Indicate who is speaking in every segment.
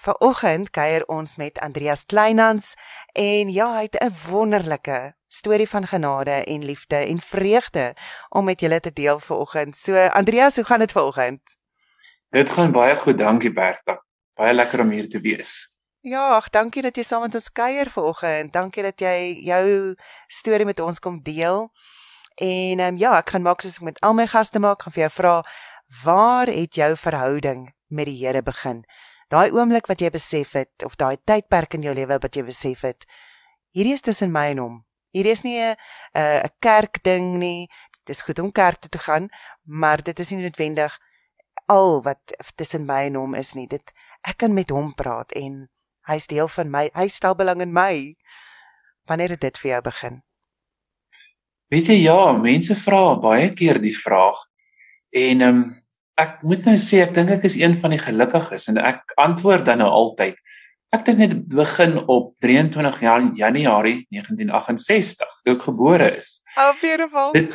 Speaker 1: Vanoggend kuier ons met Andreas Kleinhans en ja, hy het 'n wonderlike storie van genade en liefde en vreugde om met julle te deel vanoggend. So Andreas, hoe gaan dit vanoggend?
Speaker 2: Dit gaan baie goed, dankie Bertha. Baie lekker om hier te wees.
Speaker 1: Ja, ag, dankie dat jy saam met ons kuier vanoggend. Dankie dat jy jou storie met ons kom deel. En ehm um, ja, ek gaan maak soos ek met al my gaste maak, gaan vir jou vra, waar het jou verhouding met die Here begin? Daai oomblik wat jy besef het of daai tydperk in jou lewe wat jy besef het hierdie is tussen my en hom. Hierdie is nie 'n 'n kerk ding nie. Dit is goed om kerk toe te gaan maar dit is nie noodwendig al wat tussen my en hom is nie. Dit ek kan met hom praat en hy's deel van my hy stel belang in my wanneer het dit vir jou begin.
Speaker 2: Weet jy ja mense vra baie keer die vraag en ehm um, ek moet nou sê ek dink ek is een van die gelukkiges en ek antwoord dan nou altyd. Ek dink dit begin op 23 Januarie 1968 toe ek gebore is.
Speaker 1: How beautiful. Dit,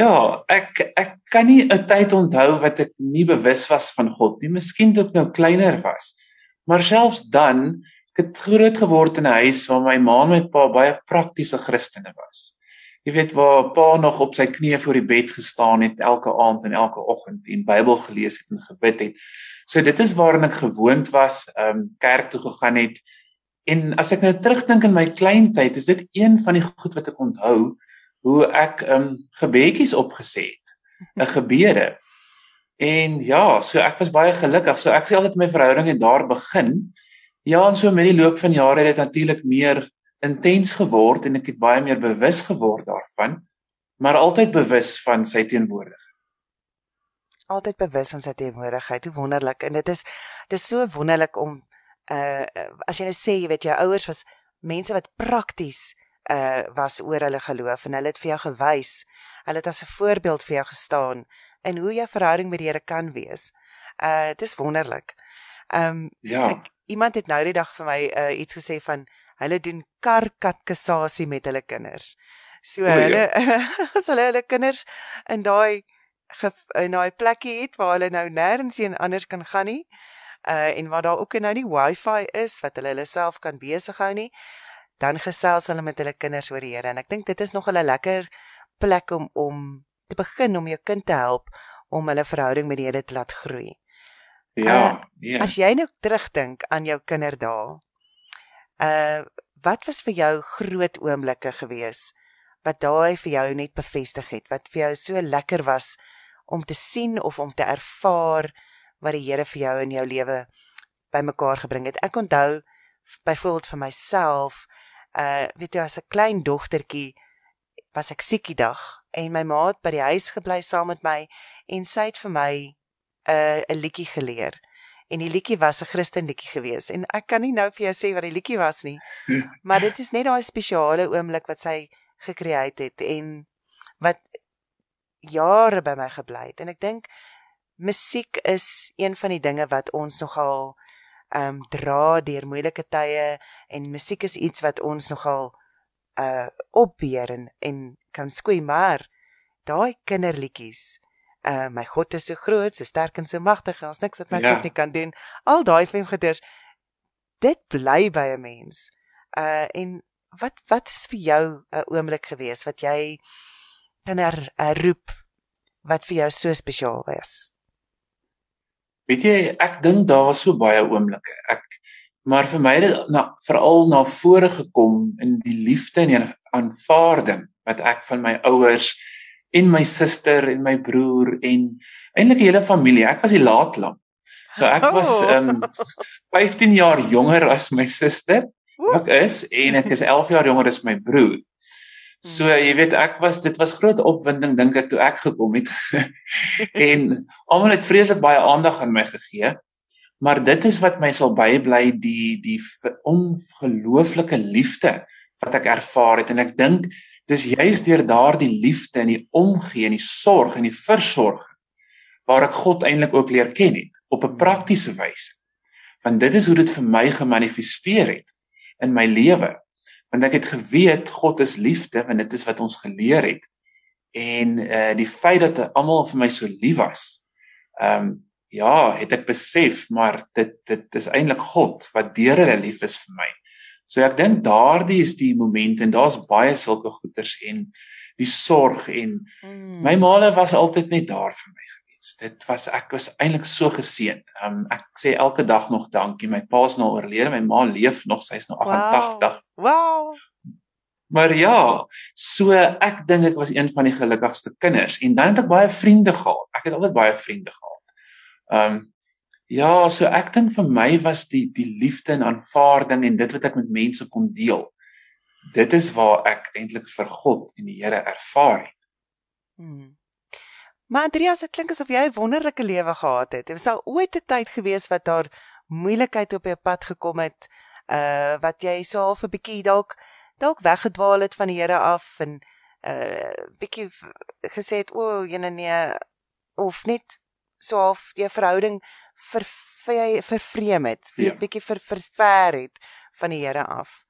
Speaker 2: ja, ek ek kan nie 'n tyd onthou wat ek nie bewus was van God nie. Miskien toe ek nou kleiner was. Maar selfs dan, ek het groot geword in 'n huis waar my ma en my pa baie praktiese Christene was jy weet waar pa nog op sy knieë voor die bed gestaan het elke aand en elke oggend en Bybel gelees het en gebid het. So dit is waarin ek gewoond was, ehm um, kerk toe gegaan het. En as ek nou terugdink in my kleintyd, is dit een van die goed wat ek onthou hoe ek ehm um, gebedjies opgesê het. 'n Gebede. En ja, so ek was baie gelukkig. So ek sê altyd my verhouding het daar begin. Ja, en so met die loop van jare het dit natuurlik meer intens geword en ek het baie meer bewus geword daarvan, maar altyd bewus van sy teenwoordigheid.
Speaker 1: Altyd bewus van sy teenwoordigheid. Hoe wonderlik. En dit is dit is so wonderlik om uh as jy nou sê, jy weet jou ouers was mense wat prakties uh was oor hulle geloof en hulle het vir jou gewys. Hulle het as 'n voorbeeld vir jou gestaan in hoe jou verhouding met die Here kan wees. Uh dis wonderlik. Ehm um, ja. Ek, iemand het nou die dag vir my uh iets gesê van hulle doen karkatkasasie met hulle kinders. So o, hulle ja. as hulle hulle kinders in daai in daai plekkie het waar hulle nou nêrens heen anders kan gaan nie. Uh en waar daar ook nou nie wifi is wat hulle hulle self kan besig hou nie, dan gesels hulle met hulle kinders oor die Here en ek dink dit is nog 'n lekker plek om om te begin om jou kind te help om hulle verhouding met die Here te laat groei.
Speaker 2: Ja, uh, ja.
Speaker 1: As jy nou terugdink aan jou kinderdae, Uh wat was vir jou groot oomblikke gewees wat daai vir jou net bevestig het wat vir jou so lekker was om te sien of om te ervaar wat die Here vir jou in jou lewe bymekaar gebring het. Ek onthou byvoorbeeld vir myself, uh weet jy as 'n klein dogtertjie was ek siek die dag en my ma het by die huis gebly saam met my en sy het vir my 'n uh, 'n liedjie geleer en die liedjie was 'n Christen liedjie gewees en ek kan nie nou vir jou sê wat die liedjie was nie. maar dit is net daai spesiale oomblik wat sy gekreë het en wat jare by my gebly het en ek dink musiek is een van die dinge wat ons nogal ehm um, dra deur moeilike tye en musiek is iets wat ons nogal uh opbeer en, en kan skoei maar daai kinderliedjies uh my God is so groot, so sterk en so magtig, ons niks wat my ja. God nie kan doen. Al daai filmgedeers dit bly by 'n mens. Uh en wat wat is vir jou 'n oomblik gewees wat jy kan er, roep wat vir jou so spesiaal was?
Speaker 2: Weet jy, ek dink daar was so baie oomblikke. Ek maar vir my het na veral na vore gekom in die liefde en die aanvaarding wat ek van my ouers en my suster en my broer en eintlik die hele familie. Ek was die laatlam. So ek was ehm um, 15 jaar jonger as my suster. Ek is en ek is 11 jaar jonger as my broer. So jy weet ek was dit was groot opwinding dink ek toe ek gekom het. en almal het vreeslik baie aandag aan my gegee. Maar dit is wat my sal bybly die die ongelooflike liefde wat ek ervaar het en ek dink Dis juist deur daardie liefde en die omgee en die sorg en die versorging waar ek God eintlik ook leer ken het op 'n praktiese wyse. Want dit is hoe dit vir my gemanifesteer het in my lewe. Want ek het geweet God is liefde want dit is wat ons geleer het. En uh die feit dat almal vir my so lief was. Ehm um, ja, het ek besef, maar dit dit is eintlik God wat deur hulle lief is vir my. So ek dink daardie is die moment en daar's baie sulke goeters en die sorg en mm. my maale was altyd net daar vir my gewees. Dit was ek was eintlik so geseënd. Um, ek sê elke dag nog dankie. My pa's nou oorlede, my ma leef nog, sy's nou 88.
Speaker 1: Wow. wow.
Speaker 2: Maar ja, so ek dink ek was een van die gelukkigste kinders en dan het ek baie vriende gehad. Ek het altyd baie vriende gehad. Um ja, so ek dink vir my was die die liefde en aanvaarding en dit wat ek met mense kon deel dit is waar ek eintlik vir God en die Here ervaar het.
Speaker 1: Hmm. Maar Andreas, dit klink asof jy 'n wonderlike lewe gehad het. Het daar ooit 'n tyd gewees wat daar moeilikheid op jou pad gekom het, uh wat jy so half 'n bietjie dalk dalk weggedwaal het van die Here af en uh bietjie gesê het, "O, oh, jene nee," of net so half jou verhouding vir vervreem het, vir ja. bietjie ver verver het van die Here af?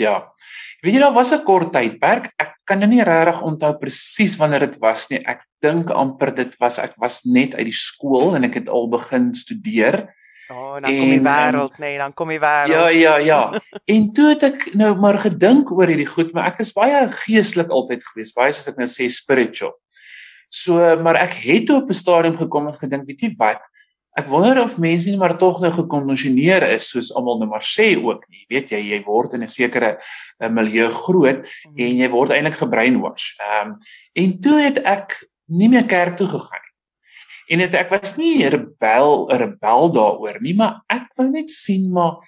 Speaker 2: Ja. Weet jy daar was 'n kort tydperk. Ek kan nou nie regtig onthou presies wanneer dit was nie. Ek dink amper dit was ek was net uit die skool en ek het al begin studeer.
Speaker 1: Ja, oh, dan kom die wêreld, nee, dan kom die wêreld.
Speaker 2: Ja, ja, ja. en toe het ek nou maar gedink oor hierdie goed, maar ek is baie geestelik altyd gewees, baie soos ek nou sê spiritual. So, maar ek het op 'n stadium gekom en gedink, weet jy wat? Ek wonder of mense nie maar tog nou gekondisioneer is soos almal nou maar sê ook nie. Jy weet jy jy word in 'n sekere uh, milieu groot mm. en jy word eintlik gebreinwash. Ehm um, en toe het ek nie meer kerk toe gegaan nie. En dit ek was nie 'n rebel 'n rebel daaroor nie, maar ek wou net sien maar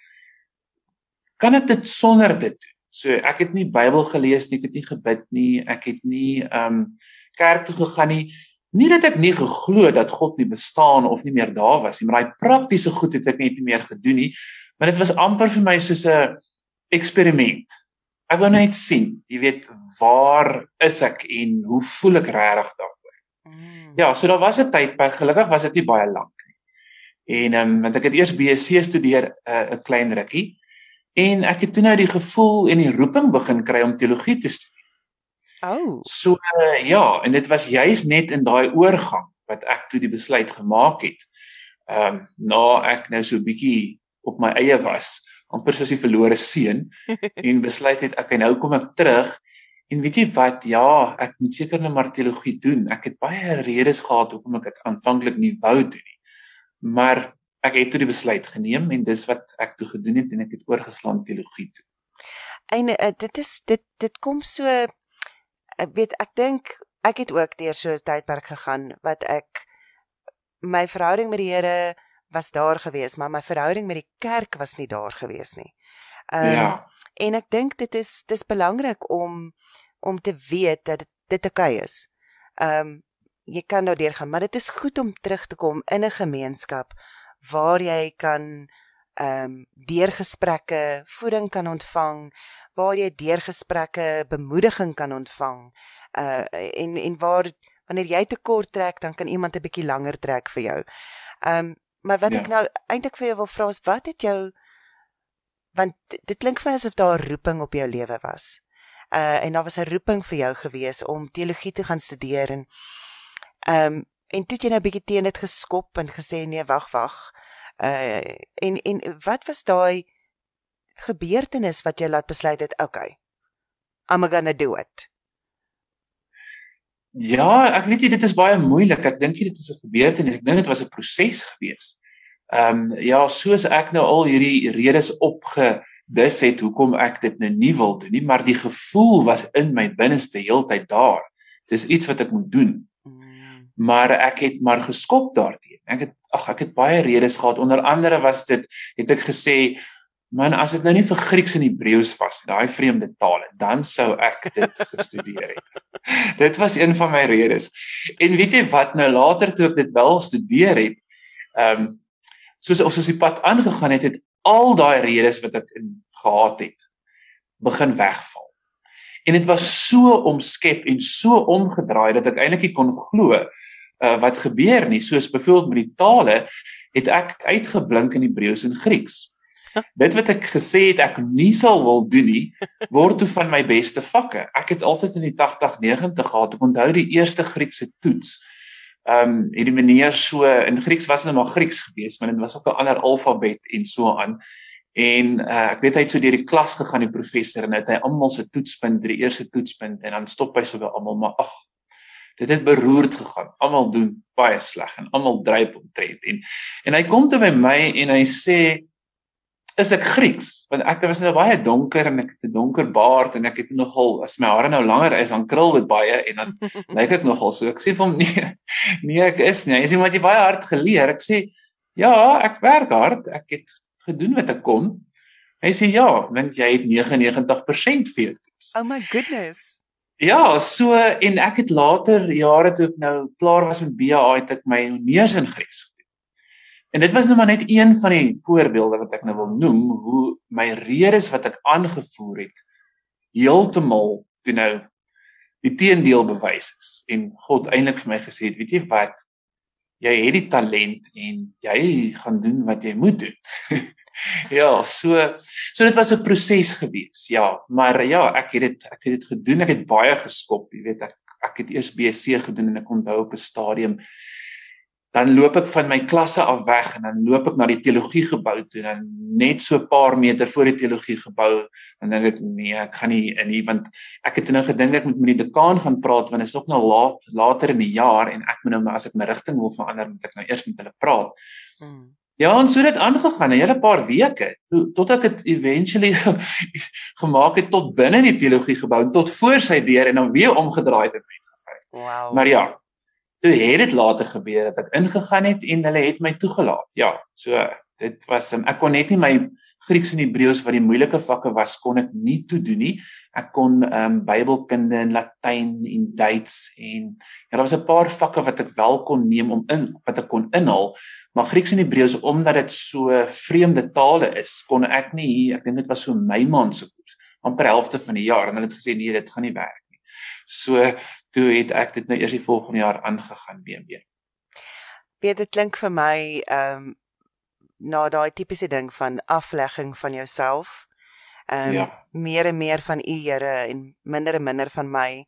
Speaker 2: kan ek dit sonder dit doen? So ek het nie Bybel gelees nie, ek het nie gebid nie, ek het nie ehm um, kerk toe gegaan nie. Nie dat ek nie geglo dat God nie bestaan of nie meer daar was nie, maar daai praktiese goed het ek net nie meer gedoen nie. Maar dit was amper vir my soos 'n eksperiment. Ek wou net sien, jy weet, waar is ek en hoe voel ek regtig daaroor? Mm. Ja, so daar was 'n tydperk, gelukkig was dit nie baie lank nie. En ehm um, want ek het eers BSc studeer 'n uh, klein rukkie en ek het toe nou die gevoel en die roeping begin kry om teologie te studeer.
Speaker 1: Oh.
Speaker 2: So uh, ja, en dit was juis net in daai oorgang wat ek toe die besluit gemaak het. Ehm um, na ek nou so bietjie op my eie was, amper soos 'n verlore seun en besluit het ek nou kom ek terug en weet jy wat? Ja, ek moet seker net maar teologie doen. Ek het baie redes gehad hoekom ek dit aanvanklik nie wou doen nie. Maar ek het toe die besluit geneem en dis wat ek toe gedoen het en ek het oorgeslaan teologie toe.
Speaker 1: En uh, dit is dit dit kom so ek weet ek dink ek het ook deur so 'n tydperk gegaan wat ek my verhouding met die Here was daar gewees, maar my verhouding met die kerk was nie daar gewees nie.
Speaker 2: Um, ja.
Speaker 1: en ek dink dit is dis belangrik om om te weet dat dit dit oukei is. Ehm um, jy kan nou deurgaan, maar dit is goed om terug te kom in 'n gemeenskap waar jy kan ehm um, deur gesprekke voeding kan ontvang, waar jy deur gesprekke bemoediging kan ontvang. Uh en en waar wanneer jy te kort trek, dan kan iemand 'n bietjie langer trek vir jou. Um maar wat ja. ek nou eintlik vir jou wil vra is wat het jou want dit klink vir my asof daar 'n roeping op jou lewe was. Uh en daar was 'n roeping vir jou gewees om teologie te gaan studeer en um en toe jy nou 'n bietjie teen dit geskop en gesê nee, wag, wag. Uh en en wat was daai gebeurtenis wat jou laat besluit het, okay. I'm going to do it.
Speaker 2: Ja, ek weet jy dit is baie moeilik. Ek dink dit is 'n gebeurtenis. Ek dink dit was 'n proses gewees. Ehm um, ja, soos ek nou al hierdie redes opgedis het hoekom ek dit nou nie wil doen nie, maar die gevoel was in my binneste heeltyd daar. Dis iets wat ek moet doen. Mm. Maar ek het maar geskop daarteenoor. Ek het ag ek het baie redes gehad. Onder andere was dit het ek gesê Man, as dit nou nie vir Grieks en Hebreëus was, daai vreemde tale, dan sou ek dit gestudeer het. dit was een van my redes. En weet jy wat, nou later toe ek dit wel studeer het, ehm um, soos of soos die pad aangegaan het, het al daai redes wat ek in gehad het begin wegval. En dit was so omskep en so omgedraai dat ek eintlik nie kon glo uh, wat gebeur nie. Soos byvoorbeeld met die tale het ek uitgeblink in Hebreëus en Grieks. Dit wat ek gesê het ek nie sal wil doen nie, word toe van my beste vakke. Ek het altyd in die 80 90 gehad. Ek onthou die eerste Griekse toets. ehm um, hierdie meneer so in Grieks was hulle maar Grieks geweest, want dit was ook 'n ander alfabet en so aan. En uh, ek weet hy het so deur die klas gegaan die professor en het hy almal se toetspunt, die eerste toetspunt en dan stop hy so by almal maar ag dit het beroerd gegaan. Almal doen baie sleg en almal dryp omtrent en en hy kom toe by my en hy sê is ek Grieks want ek was nou baie donker en ek het 'n donker baard en ek het nogal as my hare nou langer is dan krul dit baie en dan lyk ek nogal so. Ek sê vir hom nee nee ek is nie. Hy sê maar jy baie hard geleer. Ek sê ja ek werk hard. Ek het gedoen wat ek kon. Hy sê ja want jy het 99% vir jou
Speaker 1: oh my goodness.
Speaker 2: Ja, so en ek het later jare toe ek nou klaar was met BA het ek my honeurs in Grieks. En dit was nou maar net een van die voorbeelde wat ek nou wil noem hoe my redes wat ek aangevoer het heeltemal toe nou die teendeel bewys is en God eintlik vir my gesê het, weet jy wat? Jy het die talent en jy gaan doen wat jy moet doen. ja, so so dit was 'n proses gewees. Ja, maar ja, ek het dit ek het dit gedoen. Ek het baie geskop, jy weet ek ek het eers BSc gedoen en ek onthou op 'n stadium dan loop ek van my klasse af weg en dan loop ek na die teologie gebou toe en dan net so 'n paar meter voor die teologie gebou dan dink ek nee, ek gaan nie in hier want ek het nou gedink ek moet met die dekaan gaan praat want dit is ook nou laat later in die jaar en ek moet nou as ek my rigting wil verander moet ek nou eers met hulle praat. Hmm. Ja, en so het dit aangegaan 'n hele paar weke tot ek dit eventually gemaak het tot binne in die teologie gebou tot voor sy deur en dan weer omgedraai het en uitgegaan.
Speaker 1: Wow.
Speaker 2: Maar ja, toe het dit later gebeur dat ek ingegaan het en hulle het my toegelaat. Ja, so dit was ek kon net nie my Grieks en Hebreëus wat die moeilike vakke was kon ek nie toe doen nie. Ek kon ehm um, Bybelkunde en Latyn en Duits en ja, daar was 'n paar vakke wat ek wel kon neem om in wat ek kon inhaal, Maar Grieks en Hebreëus omdat dit so vreemde tale is, kon ek nie hier, ek dink dit was so my maand se koers, amper helfte van die jaar en hulle het gesê nee, dit gaan nie werk. So toe het ek dit nou eers die volgende jaar aangegaan BMB.
Speaker 1: Weet dit klink vir my ehm um, na daai tipiese ding van aflegging van jouself. Ehm um, ja. meer en meer van u Here en minder en minder van my.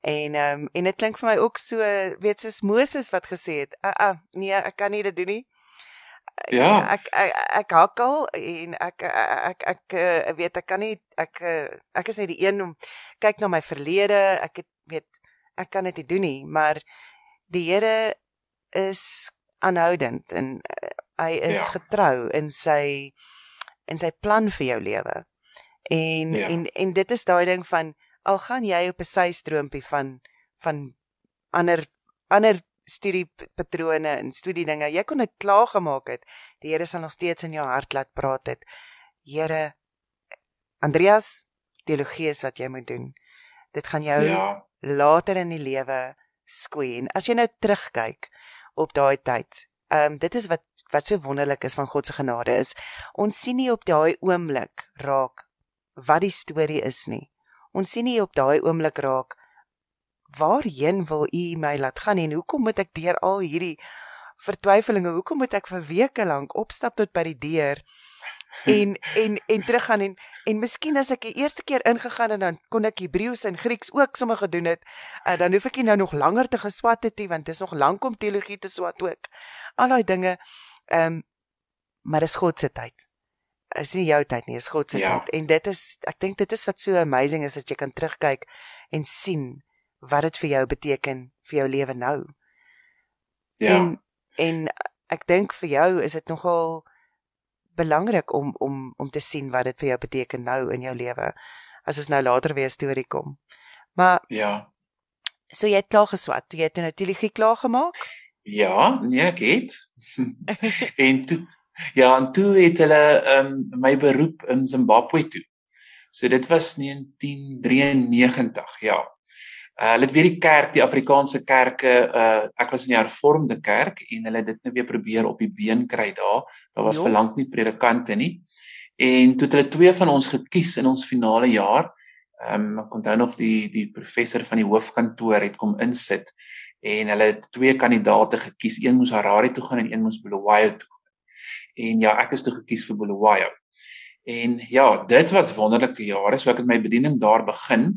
Speaker 1: En ehm um, en dit klink vir my ook so weet soos Moses wat gesê het, "Ag uh, uh, nee, ek kan nie dit doen nie."
Speaker 2: Ja.
Speaker 1: Ek ek ek hakkel en ek ek ek, ek weet ek kan nie ek ek is net die een om kyk na my verlede. Ek het weet ek kan dit nie doen nie, maar die Here is aanhoudend en uh, hy is ja. getrou in sy in sy plan vir jou lewe. En ja. en en dit is daai ding van al gaan jy op 'n systroompie van van ander ander studiepatrone en studiedinge, jy kon dit klaar gemaak het. Die Here sal nog steeds in jou hart laat praat het. Here Andreas, teologie is wat jy moet doen. Dit gaan jou ja. later in die lewe skoei en as jy nou terugkyk op daai tyd, ehm um, dit is wat wat so wonderlik is van God se genade is. Ons sien nie op daai oomblik raak wat die storie is nie. Ons sien nie op daai oomblik raak waarheen wil u my laat gaan en hoekom moet ek deur al hierdie vertwyfelinge hoekom moet ek vir weke lank opstap tot by die deur en en en teruggaan en en miskien as ek die eerste keer ingegaan en dan kon ek Hebreëus en Grieks ook sommer gedoen het uh, dan hoef ek nie nou nog langer te geswat het nie want dit is nog lank om teologie te swat ook al daai dinge ehm um, maar dis God se tyd is nie jou tyd nie, is God se ja. tyd. En dit is ek dink dit is wat so amazing is dat jy kan terugkyk en sien wat dit vir jou beteken vir jou lewe nou. Ja. En en ek dink vir jou is dit nogal belangrik om om om te sien wat dit vir jou beteken nou in jou lewe as ons nou later weer 'n storie kom. Maar
Speaker 2: Ja.
Speaker 1: So jy het klaar geswat, jy het nou teologie klaar gemaak?
Speaker 2: Ja, nee, ek het. en toe Ja, en toe het hulle um, my beroep in Zimbabwe toe. So dit was 1993, ja. Uh, hulle het weer die kerk, die Afrikaanse kerke, uh ek was in die hervormde kerk en hulle het dit net weer probeer op die been kry daar. Daar was vir lank nie predikante nie. En toe het hulle twee van ons gekies in ons finale jaar. Ehm um, ek onthou nog die die professor van die hoofkantoor het kom insit en hulle het twee kandidaate gekies. Een moes Harare toe gaan en een moes Bulawayo toe en ja, ek is toe gekies vir Bulawayo. En ja, dit was wonderlike jare, so ek het my bediening daar begin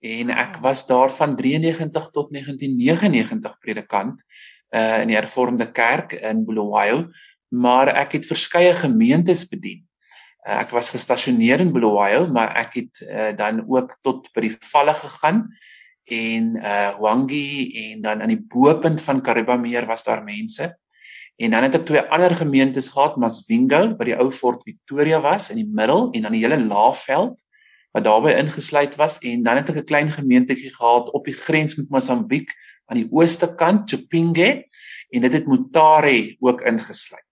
Speaker 2: en ek was daar van 93 tot 1999 predikant uh in die Hervormde Kerk in Bulawayo, maar ek het verskeie gemeentes bedien. Uh, ek was gestasioneer in Bulawayo, maar ek het uh, dan ook tot by die valle gegaan en uh Wangi en dan aan die boepunt van Karibameer was daar mense. En dan het ek twee ander gemeentes gehad, Masvingo wat die ou Fort Victoria was in die middel en dan die hele Laagveld wat daarbey ingesluit was en dan het ek 'n klein gemeentetjie gehad op die grens met Mosambiek aan die ooste kant, Chipinge en dit het Mutare ook ingesluit.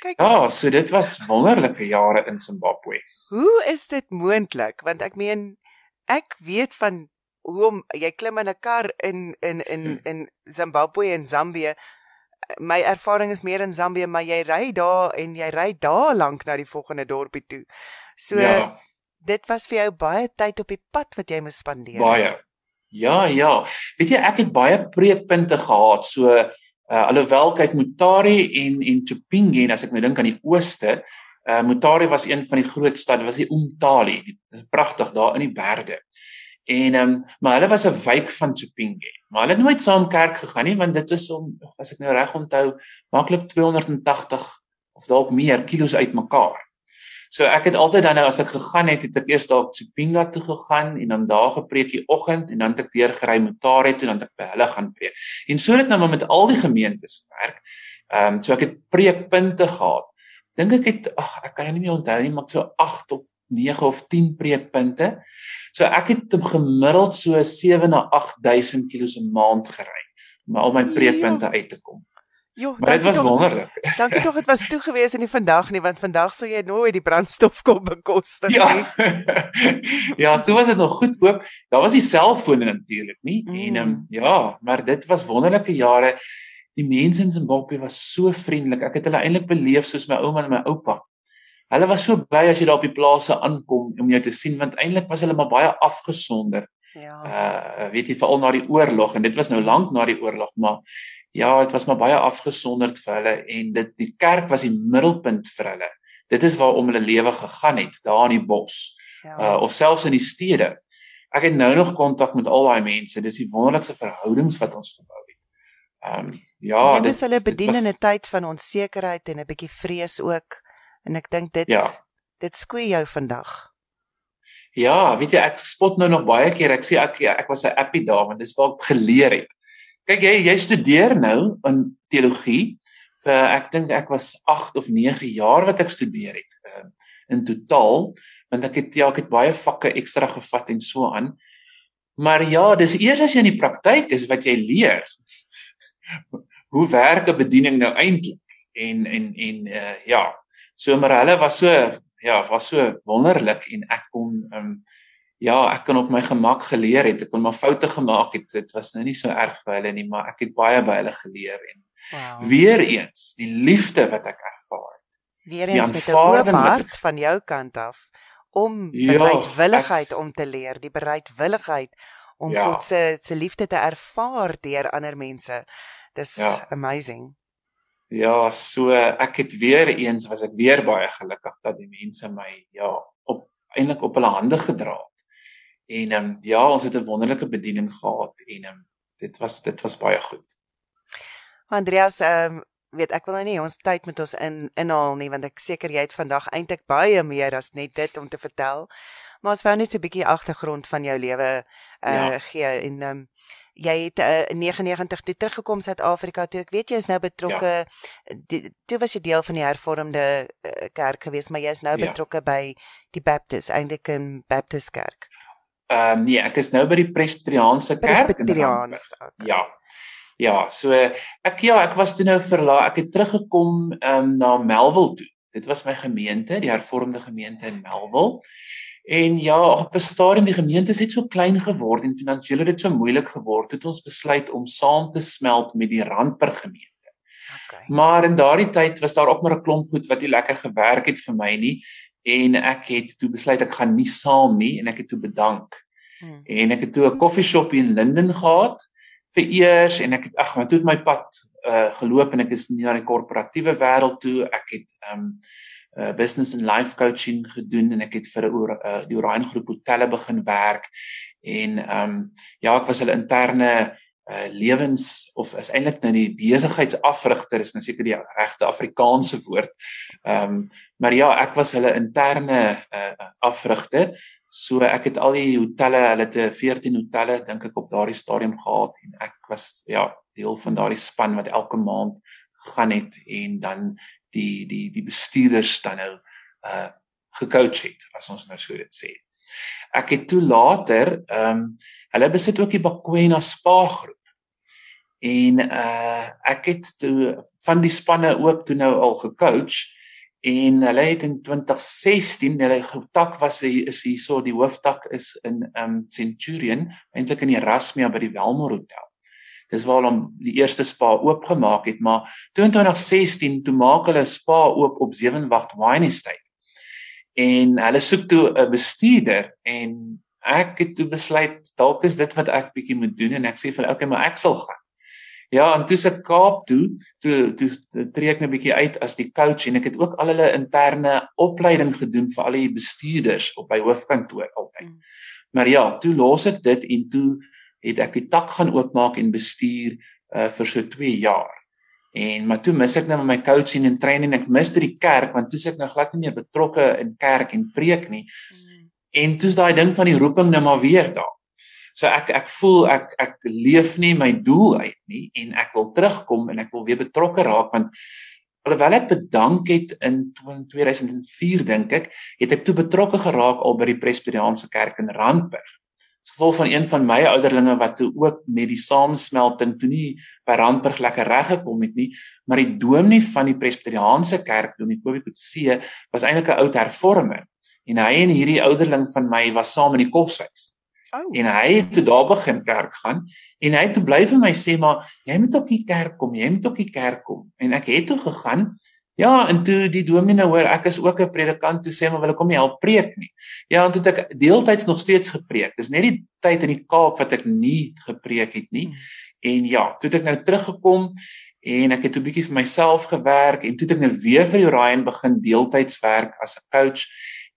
Speaker 2: Kyk. Ja, so dit was wonderlike jare in Zimbabwe.
Speaker 1: Hoe is dit moontlik? Want ek meen ek weet van hoe om jy klim in 'n kar in in in hmm. in Zimbabwe en Zambië. My ervaring is meer in Zambië, maar jy ry daar en jy ry daar lank na die volgende dorpie toe. So ja. Dit was vir jou baie tyd op die pad wat jy moes spandeer.
Speaker 2: Baie. Ja, ja. Weet jy ek het baie preekpunte gehad. So uh alhoewel kyk Mutare en en Chipinge, as ek nou dink aan die ooste, uh Mutare was een van die groot stad, was die Umtali. Dit is pragtig daar in die berge. En ehm um, maar hulle was 'n wijk van Chipinge. Maar hulle het nooit saam kerk gegaan nie want dit is om as ek nou reg onthou maklik 280 of dalk meer kilos uitmekaar. So ek het altyd dan nou as ek gegaan het, het ek eers dalk Chipinga toe gegaan en dan daar gepreek die oggend en dan het ek deur gery Motare toe en dan het ek by hulle gaan preek. En so het nou maar met al die gemeentes gewerk. Ehm um, so ek het preekpunte gehad. Dink ek het ag ek kan nie meer onthou nie, maar so 8 of 9 of 10 preekpunte. So ek het gemiddeld so 7 na 8000 km 'n maand gery om al my preekpunte ja. uit te kom. Jo, maar dit was toch, wonderlik.
Speaker 1: Dankie tog dit was toe gewees in die vandag nie want vandag sou jy nooit die brandstof kon bekostig
Speaker 2: ja. nie. ja, toe was dit nog goed oop. Daar was die selfone natuurlik nie mm. en um, ja, maar dit was wonderlike jare. Die mense in Zimbabwe was so vriendelik. Ek het hulle eintlik beleef soos my ouma en my oupa. Hulle was so bly as jy daar op die plase aankom om jou te sien want eintlik was hulle maar baie afgesonder. Ja. Uh weet jy veral na die oorlog en dit was nou lank na die oorlog maar ja, dit was maar baie afgesonderd vir hulle en dit die kerk was die middelpunt vir hulle. Dit is waarom hulle lewe gegaan het daar in die bos. Ja. Uh of selfs in die stede. Ek het nou nog kontak met al daai mense. Dis die wonderlikste verhoudings wat ons gebou het. Ehm um, ja,
Speaker 1: dit is hulle bedien in 'n tyd van onsekerheid en 'n bietjie vrees ook. En ek dink dit ja. dit skoei jou vandag.
Speaker 2: Ja, weet jy ek spot nou nog baie keer. Ek sê ek ek was 'n appie daar want dis waar ek geleer het. Kyk jy jy studeer nou in teologie vir ek dink ek was 8 of 9 jaar wat ek studeer het uh, in totaal want ek het ja ek het baie vakke ekstra gevat en so aan. Maar ja, dis eers as jy in die praktyk is wat jy leer. Hoe werk 'n bediening nou eintlik? En en en uh, ja, So maar hulle was so ja, was so wonderlik en ek kon ehm um, ja, ek kon op my gemak geleer het. Ek kon maar foute gemaak het. Dit was nou nie so erg vir hulle nie, maar ek het baie by hulle geleer en wow. weer eens die liefde wat ek ervaar het.
Speaker 1: Weer eens met 'n oop hart van jou kant af om ja, bereidwilligheid ek, om te leer, die bereidwilligheid om ja. God se se liefde te ervaar deur ander mense. Dis ja. amazing.
Speaker 2: Ja, so ek het weer eens was ek weer baie gelukkig dat die mense my ja op eintlik op hulle hande gedra het. En ehm um, ja, ons het 'n wonderlike bediening gehad en ehm um, dit was dit was baie goed.
Speaker 1: Andreas, ehm um, weet ek wil nou nie ons tyd met ons in inhaal nie want ek seker jy het vandag eintlik baie meer as net dit om te vertel. Maar ons wou net 'n bietjie agtergrond van jou lewe uh ja. gee en ehm um, jy het uh, in 99 toe teruggekom Suid-Afrika toe. Ek weet jy is nou betrokke ja. toe was jy deel van die hervormde uh, kerk gewees, maar jy is nou ja. betrokke by die Baptist, eintlik 'n Baptist kerk.
Speaker 2: Ehm um, nee, ek is nou by die Presbyteriaanse kerk
Speaker 1: in
Speaker 2: okay. Ja. Ja, so ek ja, ek was toe nou verlaat. Ek het teruggekom ehm um, na Melville toe. Dit was my gemeente, die hervormde gemeente in Melville. En ja, op 'n stadium die gemeente het so klein geword en finansiëel het dit so moeilik geword het ons besluit om saam te smelt met die Randburg gemeente. Okay. Maar in daardie tyd was daar ook maar 'n klomp goed wat nie lekker gewerk het vir my nie en ek het toe besluit ek gaan nie saam nie en ek het toe bedank. Hmm. En ek het toe 'n koffieshop in Linden gehad vir eers en ek het ag, maar toe het my pad uh geloop en ek is nie na die korporatiewe wêreld toe. Ek het um uh, business and life coaching gedoen en ek het vir 'n uh, die Orion groep hotelle begin werk en um, ja ek was hulle interne uh lewens of is eintlik nou die besigheidsafrigter is nou seker die regte Afrikaanse woord. Ehm um, maar ja, ek was hulle interne uh afrigter. So ek het al die hotelle, hulle het 14 hotelle dink ek op daardie stadium gehad en ek was ja, deel van daardie span wat elke maand gaan het en dan die die die bestuurders dan nou uh gecoach het as ons nou so dit sê. Ek het toe later ehm um, hulle besit ook die Bakwena Spa groep. En uh ek het toe van die spanne ook toe nou al gecoach en hulle het in 2016 hulle getak was hy is hierso die hooftak is in um Centurion eintlik in Erasmia by die Welmore Hotel. Dis waar hom die eerste spa oopgemaak het, maar 2016 toe maak hulle 'n spa oop op Sewenwacht Wine Estate en hulle soek toe 'n bestuurder en ek het toe besluit dalk is dit wat ek bietjie moet doen en ek sê vir okay maar ek sal gaan. Ja, en toe se Kaap toe, toe toe tree ek 'n bietjie uit as die coach en ek het ook al hulle interne opleiding gedoen vir al die bestuurders op by hoofkantoor altyd. Mm. Maar ja, toe los ek dit en toe het ek die tak gaan oopmaak en bestuur uh, vir so 2 jaar. En maar toe mis ek nou my coaching en training. Ek mis dit die kerk want toe se ek nou glad nie meer betrokke in kerk en preek nie. Mm. En toe's daai ding van die roeping nou maar weer daar. So ek ek voel ek ek leef nie my doel uit nie en ek wil terugkom en ek wil weer betrokke raak want alhoewel ek bedank het in 2004 dink ek, het ek toe betrokke geraak al by die Presbyteriaanse Kerk in Randburg as gevolg van een van my ouderlinge wat toe ook met die saamsmelting toe nie by Randburg lekker reg gekom het nie, maar die dominee van die Presbyteriaanse kerk, dominee Kobie Kutse, was eintlik 'n oud hervormer en hy en hierdie ouderling van my was saam in die koshuis. Oh. En hy het toe daar begin kerk gaan en hy het toe bly vir my sê maar jy moet op die kerk kom, jy moet op die kerk kom. En ek het toe gegaan Ja, en toe die dominee nou hoor ek is ook 'n predikant, toe sê maar wil ek kom nie help preek nie. Ja, en toe het ek deeltyds nog steeds gepreek. Dis net die tyd in die Kaap wat ek nie gepreek het nie. En ja, toe het ek nou teruggekom en ek het 'n bietjie vir myself gewerk en toe het ek nou weer vir Orion begin deeltyds werk as 'n coach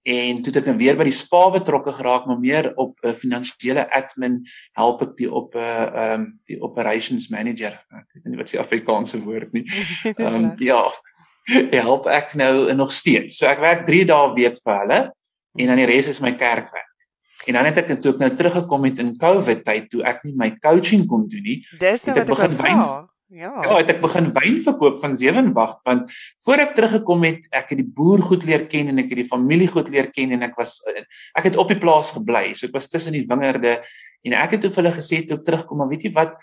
Speaker 2: en toe het ek nou weer by die spa betrokke geraak maar meer op 'n uh, finansiële admin help ek die op 'n uh, ehm um, die operations manager ek weet nie wat se Afrikaanse woord nie ehm um, ja help ek nou nog steeds. So ek werk 3 dae week vir hulle en dan die res is my kerkwerk. En dan het ek toe ek nou teruggekom het in COVID tyd toe ek nie my coaching kon doen nie.
Speaker 1: Dis nou wat ek begin wyn.
Speaker 2: Ja. Ja, het ek begin wyn verkoop van Sewenwag want voor ek teruggekom het, ek het die boer goed leer ken en ek het die familie goed leer ken en ek was ek het op die plaas gebly. So ek was tussen die wingerde en ek het toe vir hulle gesê toe terugkom, maar weet jy wat,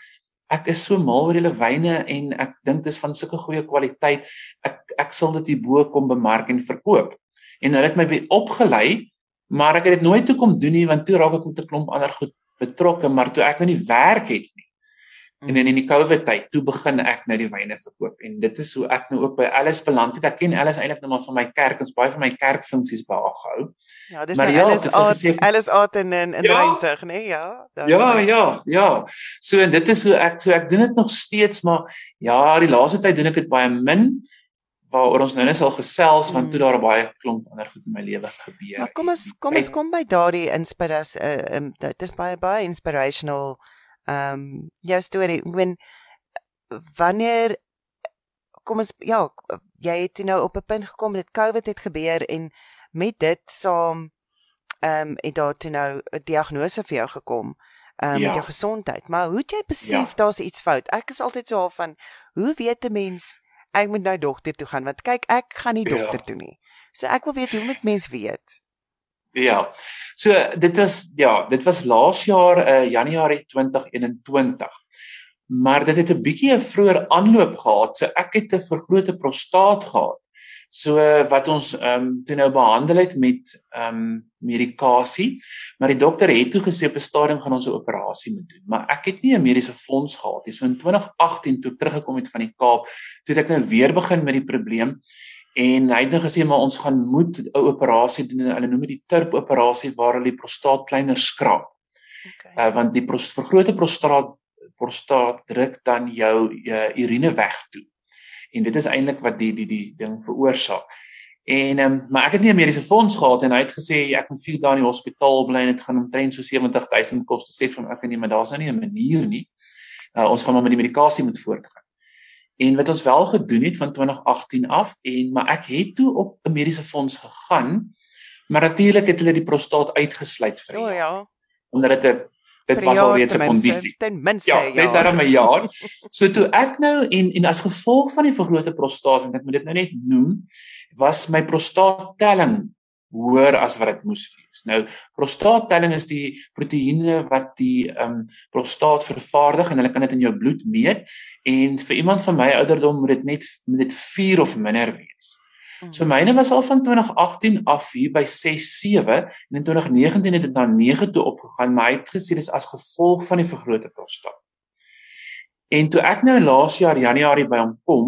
Speaker 2: ek is so mal oor julle wyne en ek dink dit is van sulke goeie kwaliteit. Ek ek sal dit hierbo kom bemark en verkoop. En hulle het my opgelei, maar ek het dit nooit toe kom doen nie want toe raak ek met 'n klomp ander goed betrokke, maar toe ek nou nie werk het nie. En in die COVID tyd toe begin ek nou die wyne verkoop en dit is hoe ek nou ook by Alice beland het. Ek ken Alice eintlik nou maar van my kerk, ons baie van my kerkfunksies beaghou.
Speaker 1: Ja, dis maar nou ja, Alice Art, Alice Art in in, in ja, Reinsig, nee, ja.
Speaker 2: Ja, ja, ja. So en dit is hoe ek so ek doen dit nog steeds, maar ja, die laaste tyd doen ek dit baie min waaroor ons nou net sal gesels want toe hmm. daar baie klomp ander goed in my lewe gebeur.
Speaker 1: Maar kom ons kom ons kom by daardie inspirasie uh, um, dit is baie baie inspirational ehm um, jou storie. Ek meen wanneer kom ons ja, jy het nou op 'n punt gekom dat COVID het gebeur en met dit saam ehm um, het daar toe nou 'n diagnose vir jou gekom ehm um, ja. met jou gesondheid. Maar hoe het jy besef ja. daar's iets fout? Ek is altyd so half van hoe weet 'n mens ek moet nou dokter toe gaan want kyk ek gaan nie ja. dokter ja. toe nie. So ek wil weet hoe moet mens weet?
Speaker 2: Ja. So dit was ja, dit was laas jaar uh Januarie 2021. Maar dit het 'n bietjie 'n vroeër aanloop gehad. So ek het 'n vergrote prostaat gehad. So wat ons ehm um, toe nou behandel het met ehm um, medikasie, maar die dokter het toe gesê op 'n stadium gaan ons 'n operasie moet doen. Maar ek het nie 'n mediese fonds gehad nie. So in 2018 toe ek teruggekom het van die Kaap, toe het ek nou weer begin met die probleem En hy het nou gesê maar ons gaan moet 'n operasie doen. Hulle noem dit die TURP operasie waar hulle die prostaat kleiner skraap. Okay. Uh, want die pros, vergrote prostaat prostaat druk dan jou uh, urine weg toe. En dit is eintlik wat die die die ding veroorsaak. En ehm um, maar ek het nie 'n mediese fonds gehad en hy het gesê ek moet 4 dae in die hospitaal bly en dit gaan omtrent so 70000 kos. Sê vir my ek nee, maar daar's nou nie 'n manier nie. Uh, ons gaan maar met die medikasie moet voortgaan. En wat ons wel gedoen het van 2018 af en maar ek het toe op 'n mediese fonds gegaan. Maar natuurlik het hulle die prostaat uitgesluit vir.
Speaker 1: O oh, ja.
Speaker 2: Omdat dit 'n dit was al reeds 'n kondisie.
Speaker 1: Ten minste
Speaker 2: ja. Net daarom 'n jaar. So toe ek nou en en as gevolg van die vergrote prostaat en ek moet dit nou net noem, was my prostaattelling hoër as wat dit moes wees. Nou prostaattelling is die proteïene wat die ehm um, prostaat vervaardig en hulle kan dit in jou bloed meet en vir iemand van my ouderdom moet dit net moet dit 4 of minder wees. Hmm. So myne was al van 2018 af hier by 6 7 en in 2019 het dit na 9 toe opgegaan, maar hy het gesê dis as gevolg van die vergrote prostaat. En toe ek nou laas jaar Januarie by hom kom,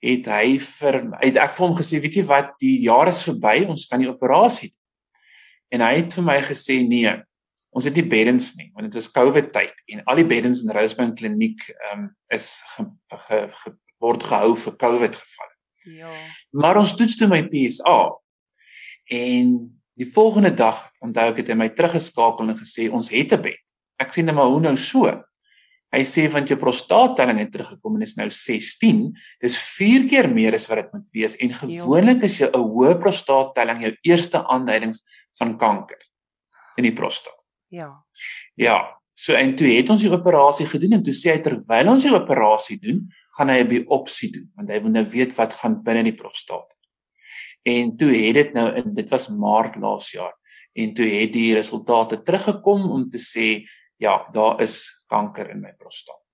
Speaker 2: het hy vir het ek vir hom gesê weet jy wat die jaar is verby ons kan die operasie doen. En hy het vir my gesê nee ons het nie beddens nie want dit is covid tyd en al die beddens in Rosebank kliniek um, is ge, ge, ge, word gehou vir covid gevalle. Ja. Maar ons toets toe my PSA en die volgende dag onthou ek het hy my teruggeskakel en gesê ons het 'n bed. Ek sê net maar hoe nou so? Hy sê want jou prostaattelling het teruggekom en is nou 16. Dis 4 keer meer as wat dit moet wees en gewoonlik is jou 'n hoë prostaattelling jou eerste aanduidings van kanker in die prostaat.
Speaker 1: Ja.
Speaker 2: Ja, so en toe het ons die operasie gedoen en toe sê hy terwyl ons die operasie doen, gaan hy 'n biopsie doen want hy wil nou weet wat gaan binne die prostaat. En toe het dit nou in dit was Maart laas jaar en toe het die resultate teruggekom om te sê ja, daar is kanker in my prostaat.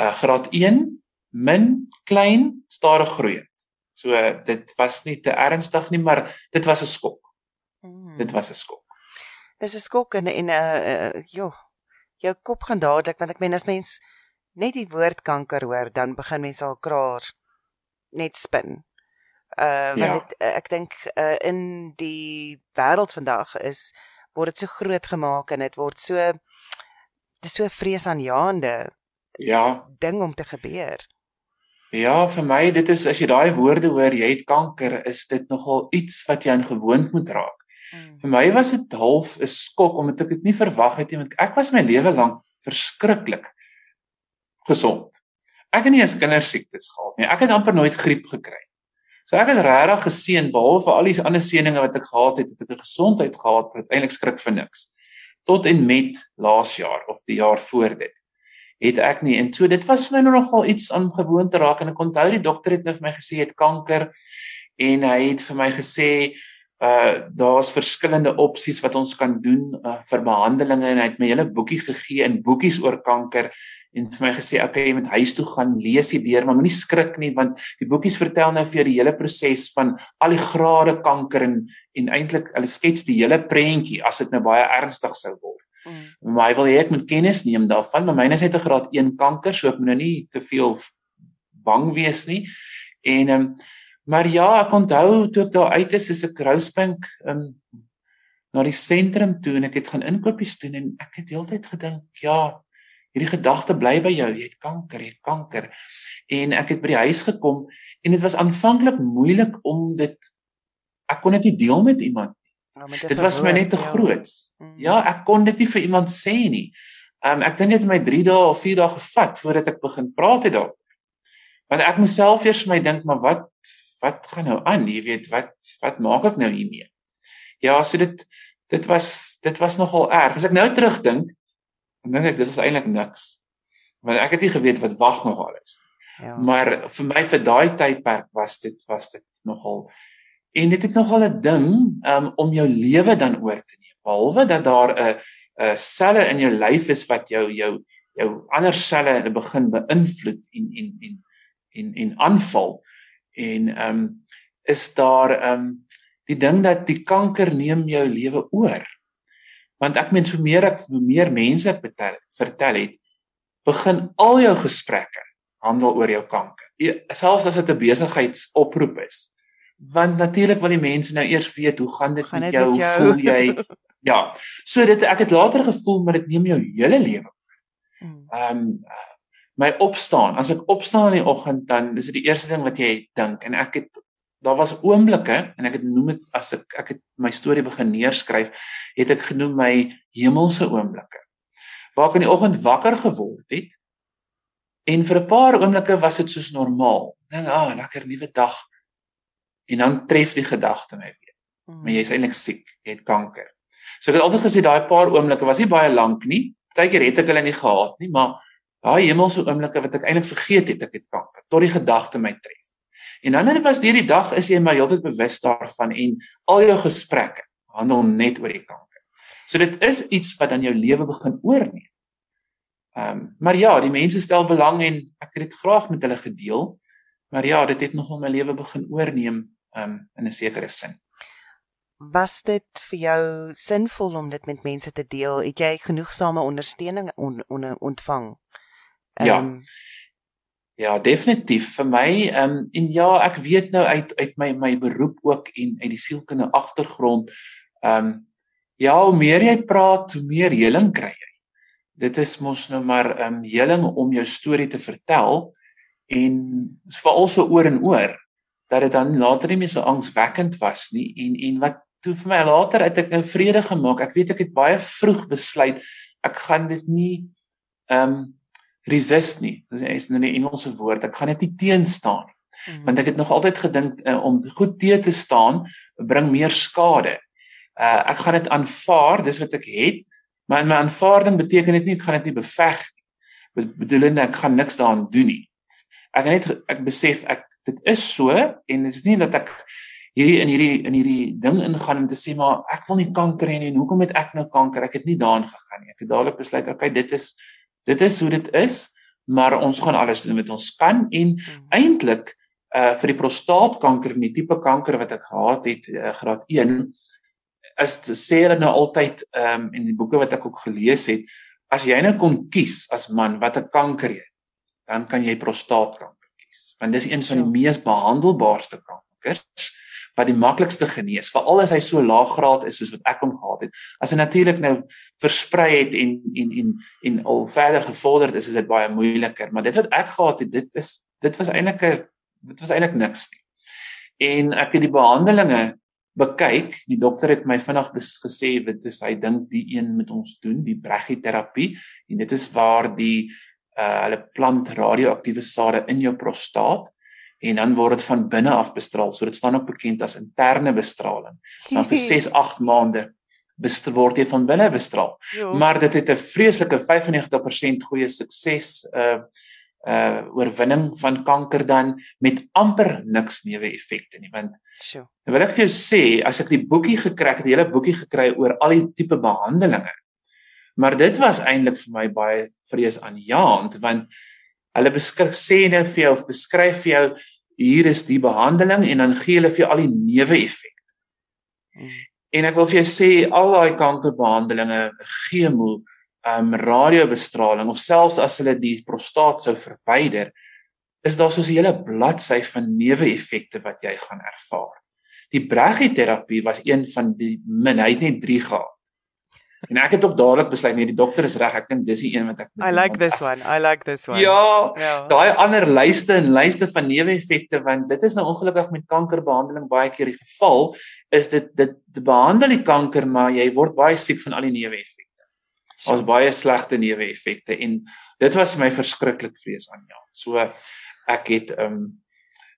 Speaker 2: Uh graad 1 min klein stadig groeiend. So dit was nie te ernstig nie, maar dit was 'n skok. Mm. Dit was 'n skok.
Speaker 1: Dis 'n skok en en uh, uh jo, jou kop gaan dadelik want ek meen as mens net die woord kanker hoor, dan begin mense al kraar net spin. Uh want ja. het, uh, ek dink uh in die wêreld vandag is word dit so groot gemaak en dit word so dis so vreesaanjaende
Speaker 2: ja
Speaker 1: ding om te gebeur.
Speaker 2: Ja, vir my dit is as jy daai woorde hoor, jy het kanker, is dit nogal iets wat jy aan gewoond moet raak. Hmm. Vir my was dit half 'n skok omdat ek dit nie verwag het nie, want ek was my lewe lank verskriklik gesond. Ek het nie eens kindersiektes gehad nie. Ek het amper nooit griep gekry. So ek is regtig geseën behalwe vir al die ander seëninge wat ek gehad het, het ek 'n gesondheid gehad wat eintlik skrik vir niks. Tot en met laas jaar of die jaar voor dit het ek nie. En so dit was vir my nogal iets ongewoon te raak en ek onthou die dokter het nou vir my gesê het kanker. En hy het vir my gesê uh daar's verskillende opsies wat ons kan doen uh, vir behandelinge en hy het my hele boekie gegee in boekies oor kanker en vir my gesê okay jy moet huis toe gaan lees dit deur maar moenie skrik nie want die boekies vertel nou vir jou die hele proses van al die grade kanker en en eintlik hulle skets die hele prentjie as dit nou baie ernstig sou word. Mm. Maar hy wil hê ek moet kennis neem daarvan maar myne is net 'n graad 1 kanker so ek moet nou nie te veel bang wees nie. En ehm um, maar ja, ek onthou toe ek daar uit is, is ek Rosebank ehm um, na die sentrum toe en ek het gaan inkopies doen en ek het heeltyd gedink ja hierdie gedagte bly by jou, jy het kanker, jy het kanker. En ek het by die huis gekom en dit was aanvanklik moeilik om dit ek kon dit nie deel met iemand nie. Ja, dit was my net te ja. groot. Mm. Ja, ek kon dit nie vir iemand sê nie. Um ek dink dit het my 3 dae of 4 dae gevat voordat ek begin praat het daaroor. Want ek myself eers vir my dink, maar wat wat gaan nou aan? Jy weet, wat wat maak ek nou hiermee? Ja, so dit dit was dit was nogal erg. As ek nou terugdink, Dan dink ek dit is eintlik niks. Want ek het nie geweet wat wag nog alles nie. Ja. Maar vir my vir daai tydperk was dit was dit nogal en dit het nogal 'n ding um, om jou lewe dan oor te neem. Behalwe dat daar 'n 'n selle in jou lyf is wat jou jou jou ander selle begin beïnvloed en en en en en aanval en ehm um, is daar ehm um, die ding dat die kanker neem jou lewe oor. Want ek meen so meer ek hoe meer mense ek betel, vertel het begin al jou gesprekke handel oor jou kanker. Selfs as dit 'n besigheidsoproep is. Want natuurlik wil die mense nou eers weet hoe gaan dit met jou, met jou? voel jy? Ja. So dit ek het later gevoel maar dit neem jou hele lewe hmm. ehm um, my opstaan as ek opstaan in die oggend dan is dit die eerste ding wat jy dink en ek het daar was oomblikke en ek het noem dit as ek ek het my storie begin neerskryf, het ek genoem my hemelse oomblikke. waar ek in die oggend wakker geword het en vir 'n paar oomblikke was dit soos normaal. Dink, "Ah, oh, lekker nuwe dag." En dan tref die gedagte my weer. Mm. Maar jy's eintlik siek, jy het kanker. So ek het altyd gesê daai paar oomblikke was nie baie lank nie. Partykeer het ek hulle nie gehad nie, maar daai hemelse oomblikke wat ek eintlik vergeet het ek het kanker tot die gedagte my tref. En dan was deur die dag is jy maar heeltyd bewus daarvan en al jou gesprekke handel net oor die kanker. So dit is iets wat aan jou lewe begin oorneem. Ehm um, maar ja, die mense stel belang en ek het dit graag met hulle gedeel. Maar ja, dit het nogal my lewe begin oorneem ehm um, in 'n sekere sin.
Speaker 1: Was dit vir jou sinvol om dit met mense te deel? Het jy genoegsame ondersteuning on, on, ontvang?
Speaker 2: Um, ja. Ehm, Ja, definitief vir my ehm um, en ja, ek weet nou uit uit my my beroep ook en uit die sielkundige agtergrond ehm um, ja, hoe meer jy praat, hoe meer heling kry jy. Dit is mos nou maar ehm um, heling om jou storie te vertel en veral so oor en oor dat dit dan later nie meer so angswekkend was nie en en wat toe vir my later uit ek nou vrede gemaak. Ek weet ek het baie vroeg besluit ek gaan dit nie ehm um, resist nie. Dis is nou 'n Engelse woord. Ek gaan net nie teen staan nie. Mm. Want ek het nog altyd gedink uh, om goed teë te staan bring meer skade. Uh ek gaan dit aanvaar, dis wat ek het, maar in my aanvaarding beteken dit nie ek gaan dit nie beveg nie. Bedoelende ek gaan niks daaraan doen nie. Ek net ek besef ek dit is so en dit is nie dat ek hierdie in hierdie in hierdie ding ingaan om te sê maar ek wil nie kanker hê nie en hoekom het ek nou kanker? Ek het nie daaraan gegaan nie. Ek het dadelik besluit okay, dit is Dit is hoe dit is, maar ons gaan alles doen wat ons kan en hmm. eintlik uh vir die prostaatkanker, die tipe kanker wat ek gehad het, uh, graad 1, is sê hulle nou altyd um in die boeke wat ek ook gelees het, as jy nou kon kies as man wat 'n kanker jy, dan kan jy prostaatkanker kies, want dis een van die mees behandelbaarste kankers wat die maklikste genees, veral as hy so laaggraad is soos wat ek hom gehad het. As hy natuurlik nou versprei het en en en en al verder gevorder is, is dit baie moeiliker, maar dit wat ek gehad het, dit is dit was eintlik 'n dit was eintlik niks nie. En ek het die behandelinge bekyk. Die dokter het my vinnig gesê dit is hy dink die een met ons doen, die brachyterapie en dit is waar die uh hulle plant radioaktiewe sade in jou prostaat en dan word dit van binne af bestraal. So dit staan ook bekend as interne bestraling. Dan vir 6, 8 maande word jy van binne bestraal. Jo. Maar dit het 'n vreeslike 95% goeie sukses uh uh oorwinning van kanker dan met amper niks neeweffekte nie want sure. Nou wil ek vir jou sê as ek die boekie gekry het, 'n hele boekie gekry oor al die tipe behandelings. Maar dit was eintlik vir my baie vreesaanjaend want hulle beskryf sê net vir jou of beskryf vir jou hier is die behandeling en dan gee hulle vir al die neeweffekte. Hmm. En ek wil vir jou sê al daai kankerbehandelinge, chemo, ehm um, radiobestraling of selfs as hulle die prostaat sou verwyder, is daar soos 'n hele bladsy van neeweffekte wat jy gaan ervaar. Die brachyterapie was een van die min, hy het net 3 gehad. En ek het ook dadelik besluit nee, die dokter is reg. Ek dink dis die een wat ek
Speaker 1: I like this as, one. I like this one.
Speaker 2: Ja. ja. Daai ander lyste en lyste van neeweffekte want dit is nou ongelukkig met kankerbehandeling baie keer die geval is dit dit behandel die kanker maar jy word baie siek van al die neeweffekte. Ons baie slegte neeweffekte en dit was vir my verskriklik vrees aan ja. So ek het ehm um,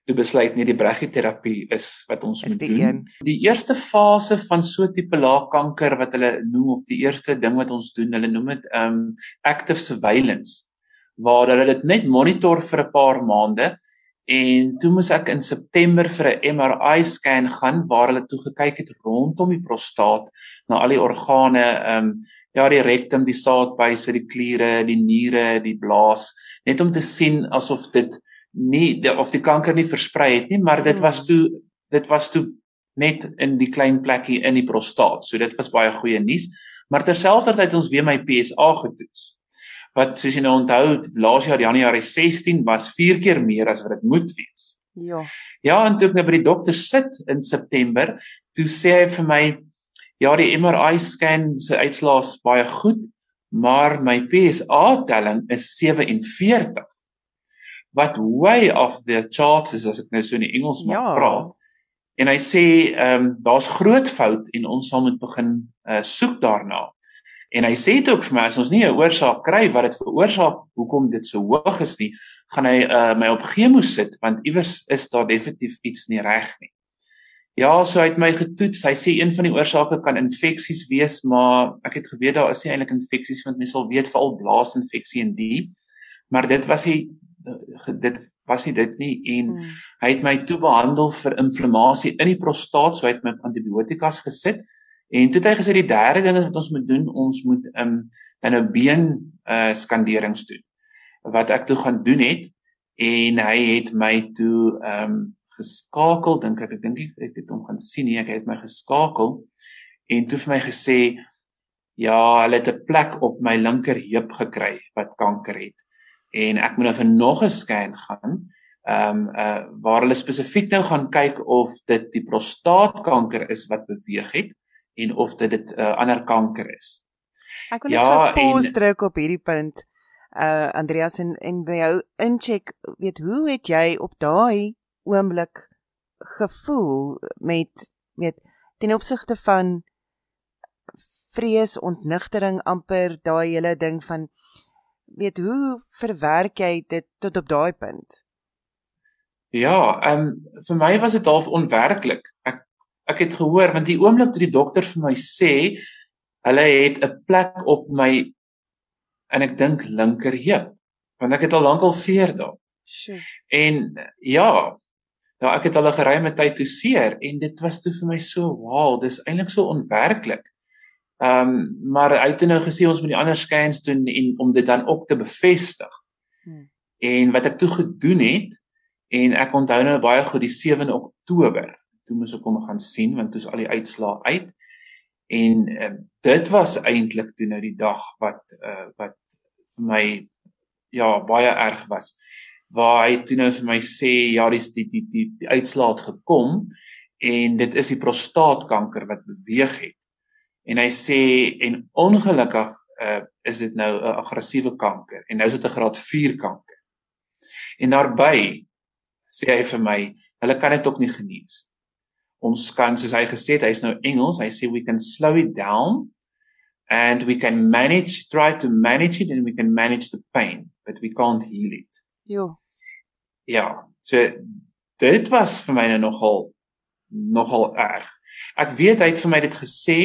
Speaker 2: toe besluit nie die brachyterapie is wat ons is moet die doen. Een. Die eerste fase van so tipe laagkanker wat hulle noem of die eerste ding wat ons doen, hulle noem dit um active surveillance waar hulle dit net monitor vir 'n paar maande en toe moes ek in September vir 'n MRI scan gaan waar hulle toe gekyk het rondom die prostaat na al die organe um ja die rektum, die saadbuise, die kliere, die niere, die blaas net om te sien asof dit nie die, of die kanker nie versprei het nie, maar dit was hmm. toe dit was toe net in die klein plekkie in die prostaat. So dit was baie goeie nuus. Maar terselfdertyd ons weer my PSA getoets. Wat soos jy nou onthou, laas jaar Januarie 16 was 4 keer meer as wat dit moet wees.
Speaker 1: Ja.
Speaker 2: Ja, en toe ek nou by die dokter sit in September, toe sê hy vir my ja, die MRI scan se uitslae is baie goed, maar my PSA telling is 47 wat way off the charts is as ek nou so in die Engels mag ja. praat. En hy sê ehm um, daar's groot fout en ons sal moet begin uh, soek daarna. En hy sê dit ook vir my as ons nie 'n oorsaak kry wat dit veroorsaak hoekom dit so hoog is nie, gaan hy uh, my op chemo sit want iewers is daar definitief iets nie reg nie. Ja, so hy het my getoets. Hy sê een van die oorsake kan infeksies wees, maar ek het geweet daar is nie eintlik infeksies want mense sal weet veral blaasinfeksie en die. Maar dit was hy dit was nie dit nie en hmm. hy het my toe behandel vir inflammasie in die prostaat, so hy het my antibiotikas gesit. En toe het hy gesê die derde ding wat ons moet doen, ons moet um dan nou been uh skanderings doen. Wat ek toe gaan doen het en hy het my toe um geskakel dink ek ek dink ek het hom gaan sien nie ek het my geskakel en toe vir my gesê ja hulle het 'n plek op my linker heup gekry wat kanker het en ek moet nou vir nog 'n scan gaan ehm um, uh waar hulle spesifiek nou gaan kyk of dit die prostaatkanker is wat beweeg het en of dit 'n uh, ander kanker is.
Speaker 1: Ek wil ja, net pause druk op hierdie punt. Uh Andreas en en by jou incheck, weet hoe het jy op daai oomblik gevoel met met ten opsigte van vrees, ontnigtering amper daai hele ding van weet hoe verwerk jy dit tot op daai punt?
Speaker 2: Ja, ehm um, vir my was dit half onwerklik. Ek ek het gehoor want die oomblik toe die dokter vir my sê hulle het 'n plek op my en ek dink linker heup want ek het al lankal seer daar.
Speaker 1: Sjoe.
Speaker 2: En ja, nou ek het al 'n geruime tyd toe seer en dit was toe vir my so wow, dis eintlik so onwerklik. Ehm um, maar hy het nou gesê ons moet die ander scans doen en om dit dan ook te bevestig. Hmm. En wat ek toe gedoen het en ek onthou nou baie goed die 7 Oktober toe moes ek hom gaan sien want toe is al die uitslae uit en uh, dit was eintlik toe nou die dag wat uh, wat vir my ja baie erg was waar hy toe nou vir my sê ja die die die die, die uitslae het gekom en dit is die prostaatkanker wat beweeg het en hy sê en ongelukkig uh, is dit nou 'n aggressiewe kanker en nou is dit 'n graad 4 kanker. En daarby sê hy vir my, hulle kan dit ook nie genees. Ons kan soos hy gesê het, hy's nou Engels, hy sê we can slow it down and we can manage try to manage it and we can manage the pain but we can't heal it.
Speaker 1: Jo.
Speaker 2: Ja, so dit was vir my nou nogal nogal erg. Ek weet hy het vir my dit gesê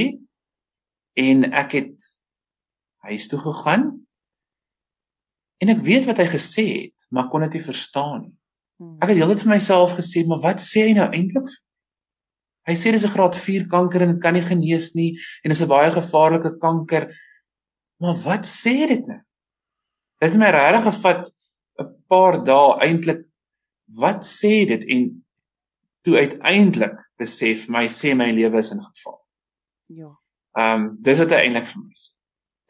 Speaker 2: en ek het huis toe gegaan en ek weet wat hy gesê het maar kon dit nie verstaan nie. Hmm. ek het heeltyd vir myself gesê maar wat sê hy nou eintlik hy sê dis 'n graad 4 kanker en kan nie genees nie en is 'n baie gevaarlike kanker. Maar wat sê dit nou? Dit het my regtig gevat 'n paar dae eintlik wat sê dit? En toe uiteindelik besef my sê my lewe is in gevaar.
Speaker 1: Ja
Speaker 2: Ehm um, dis wat hy eintlik vir my sê.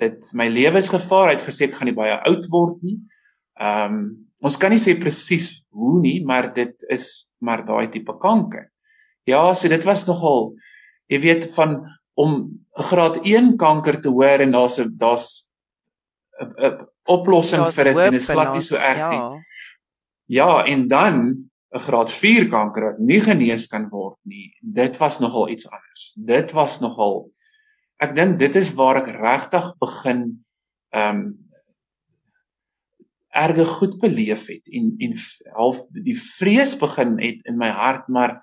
Speaker 2: Dit my lewe is gevaar, hy het gesê ek gaan nie baie oud word nie. Ehm um, ons kan nie sê presies hoe nie, maar dit is maar daai tipe kanker. Ja, so dit was nogal jy weet van om 'n graad 1 kanker te hoor en daar's 'n daar's 'n oplossing vir dit en dit is glad nie so erg ja. nie. Ja, en dan 'n graad 4 kanker wat nie genees kan word nie. Dit was nogal iets anders. Dit was nogal ek dink dit is waar ek regtig begin ehm um, erge goed beleef het en en half die vrees begin het in my hart maar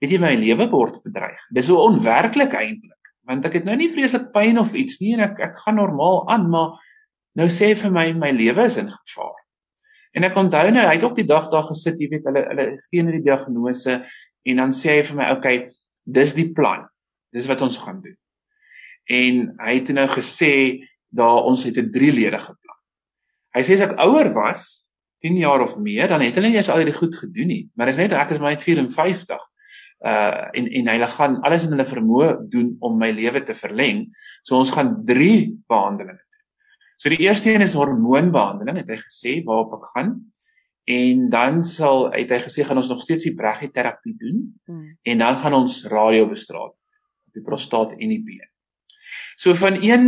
Speaker 2: weet jy my lewe word bedreig. Dis so onwerklik eintlik want ek het nou nie vreeslik pyn of iets nie en ek ek gaan normaal aan maar nou sê vir my my lewe is in gevaar. En ek onthou nou hy het ook die dag daar gesit, jy weet hulle hulle gee net die diagnose en dan sê hy vir my okay, dis die plan. Dis wat ons gaan doen en hy het nou gesê daar ons het 'n drieledige plan. Hy sê as ek ouer was, 10 jaar of meer, dan het hulle nie eens al hierdie goed gedoen nie, maar dis net ek is maar net 54. Uh en en hulle gaan alles in hulle vermoë doen om my lewe te verleng. So ons gaan 3 behandelings doen. So die eerste een is hormoonbehandeling, het hy gesê waarop ek gaan. En dan sal het hy gesê gaan ons nog steeds die braggieterapie doen. Hmm. En dan gaan ons radiobestraling op die prostaat en die been. So van een,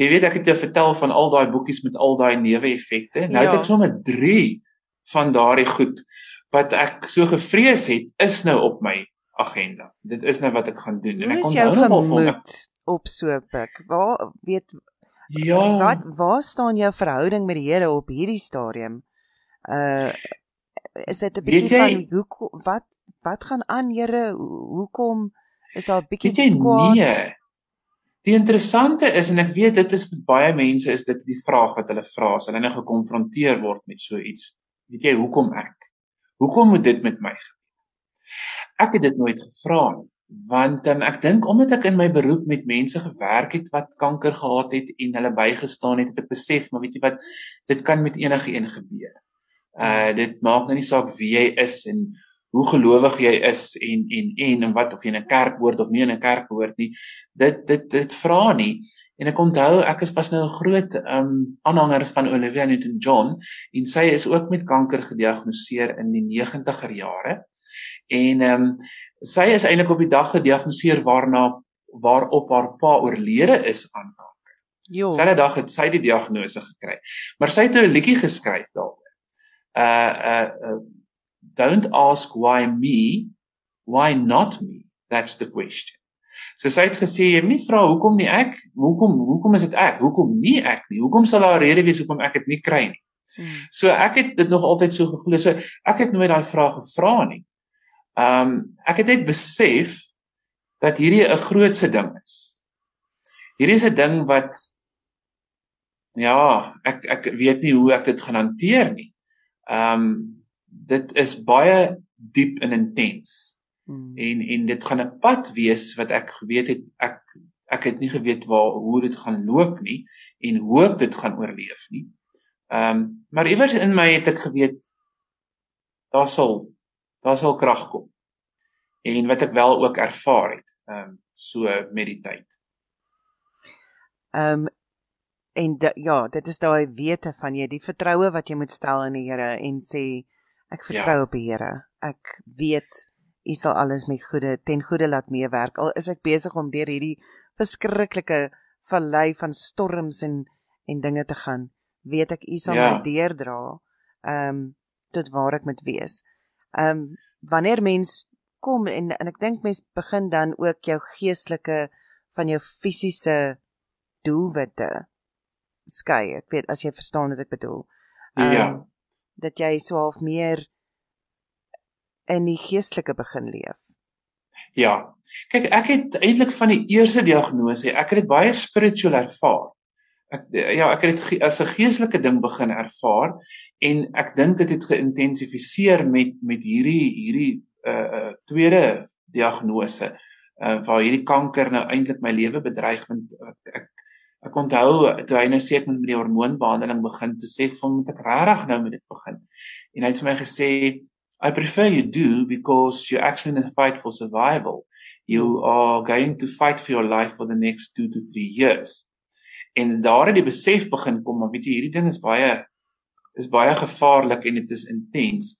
Speaker 2: jy weet ek het jou vertel van al daai boekies met al daai neeweffekte. Nou ja. het ek sommer 3 van daardie goed wat ek so gevrees het, is nou op my agenda. Dit is nou wat ek gaan doen
Speaker 1: en ek onthou nog van op so pik. Waar weet
Speaker 2: Ja.
Speaker 1: Wat waar staan jou verhouding met die Here op hierdie stadium? Uh is dit 'n bietjie van hoe wat wat gaan aan Here? Hoekom is daar 'n bietjie kwaad?
Speaker 2: Nee. Die interessante is en ek weet dit is vir baie mense is dit die vraag wat hulle vra as hulle nou gekonfronteer word met so iets. Weet jy hoekom ek? Hoekom moet dit met my gebeur? Ek het dit nooit gevra nie want um, ek dink omdat ek in my beroep met mense gewerk het wat kanker gehad het en hulle bygestaan het, het ek besef, maar weet jy wat, dit kan met enige een gebeur. Uh dit maak nou nie saak wie jy is en hoe gelowig jy is en en en en wat of jy in 'n kerk behoort of nie in 'n kerk behoort nie. Dit dit dit vra nie. En ek onthou ek is was nou 'n groot um aanhanger van Olivia Newton-John en sy is ook met kanker gediagnoseer in die 90er jare. En ehm um, sy is eintlik op die dag gediagnoseer waarna waarop haar pa oorlede is aan kanker. Jo. Selfe dag het sy die diagnose gekry. Maar sy het 'n liedjie geskryf daaroor. Uh uh, uh don't ask why me, why not me? That's the question. So sy het gesê jy moet nie vra hoekom nie ek, hoekom hoekom is dit ek? Hoekom nie ek nie? Hoekom sal daar 'n rede wees hoekom ek dit nie kry nie? Hmm. So ek het dit nog altyd so gevoel. So ek het nooit daai vraag gevra nie. Ehm um, ek het net besef dat hierdie 'n grootse ding is. Hierdie is 'n ding wat ja, ek ek weet nie hoe ek dit gaan hanteer nie. Ehm um, dit is baie diep en intens. Hmm. En en dit gaan 'n pad wees wat ek geweet het ek ek het nie geweet waar hoe dit gaan loop nie en hoe ek dit gaan oorleef nie. Ehm um, maar iewers in my het ek geweet daar sal daar sal krag kom. En wat ek wel ook ervaar het, ehm um, so met die tyd.
Speaker 1: Ehm um, en ja, dit is daai wete van jy die vertroue wat jy moet stel in die Here en sê ek vertrou ja. op die Here. Ek weet U sal alles met goeie ten goeie laat meewerk. Al is ek besig om deur hierdie verskriklike vallei van storms en en dinge te gaan, weet ek U sal ja. my deurdra ehm um, tot waar ek moet wees ehm um, wanneer mens kom en en ek dink mens begin dan ook jou geestelike van jou fisiese doelwitte skei. Ek weet as jy verstaan wat ek bedoel.
Speaker 2: Um, ja.
Speaker 1: Dat jy so half meer in die geestelike begin leef.
Speaker 2: Ja. Kyk, ek het eintlik van die eerste diagnose, ek het dit baie spiritueel ervaar. Ek ja, ek het dit as 'n geestelike ding begin ervaar en ek dink dit het geïntensifiseer met met hierdie hierdie uh uh tweede diagnose uh waar hierdie kanker nou eintlik my lewe bedreig want ek ek onthou toe hy nou sê ek moet met die hormoonbehandeling begin te sê van moet ek regtig nou met dit begin? En hy het vir my gesê I prefer you do because you're actually in a fight for survival. You are going to fight for your life for the next 2 to 3 years. En daar het die besef begin kom maar weet jy hierdie ding is baie is baie gevaarlik en dit is intens.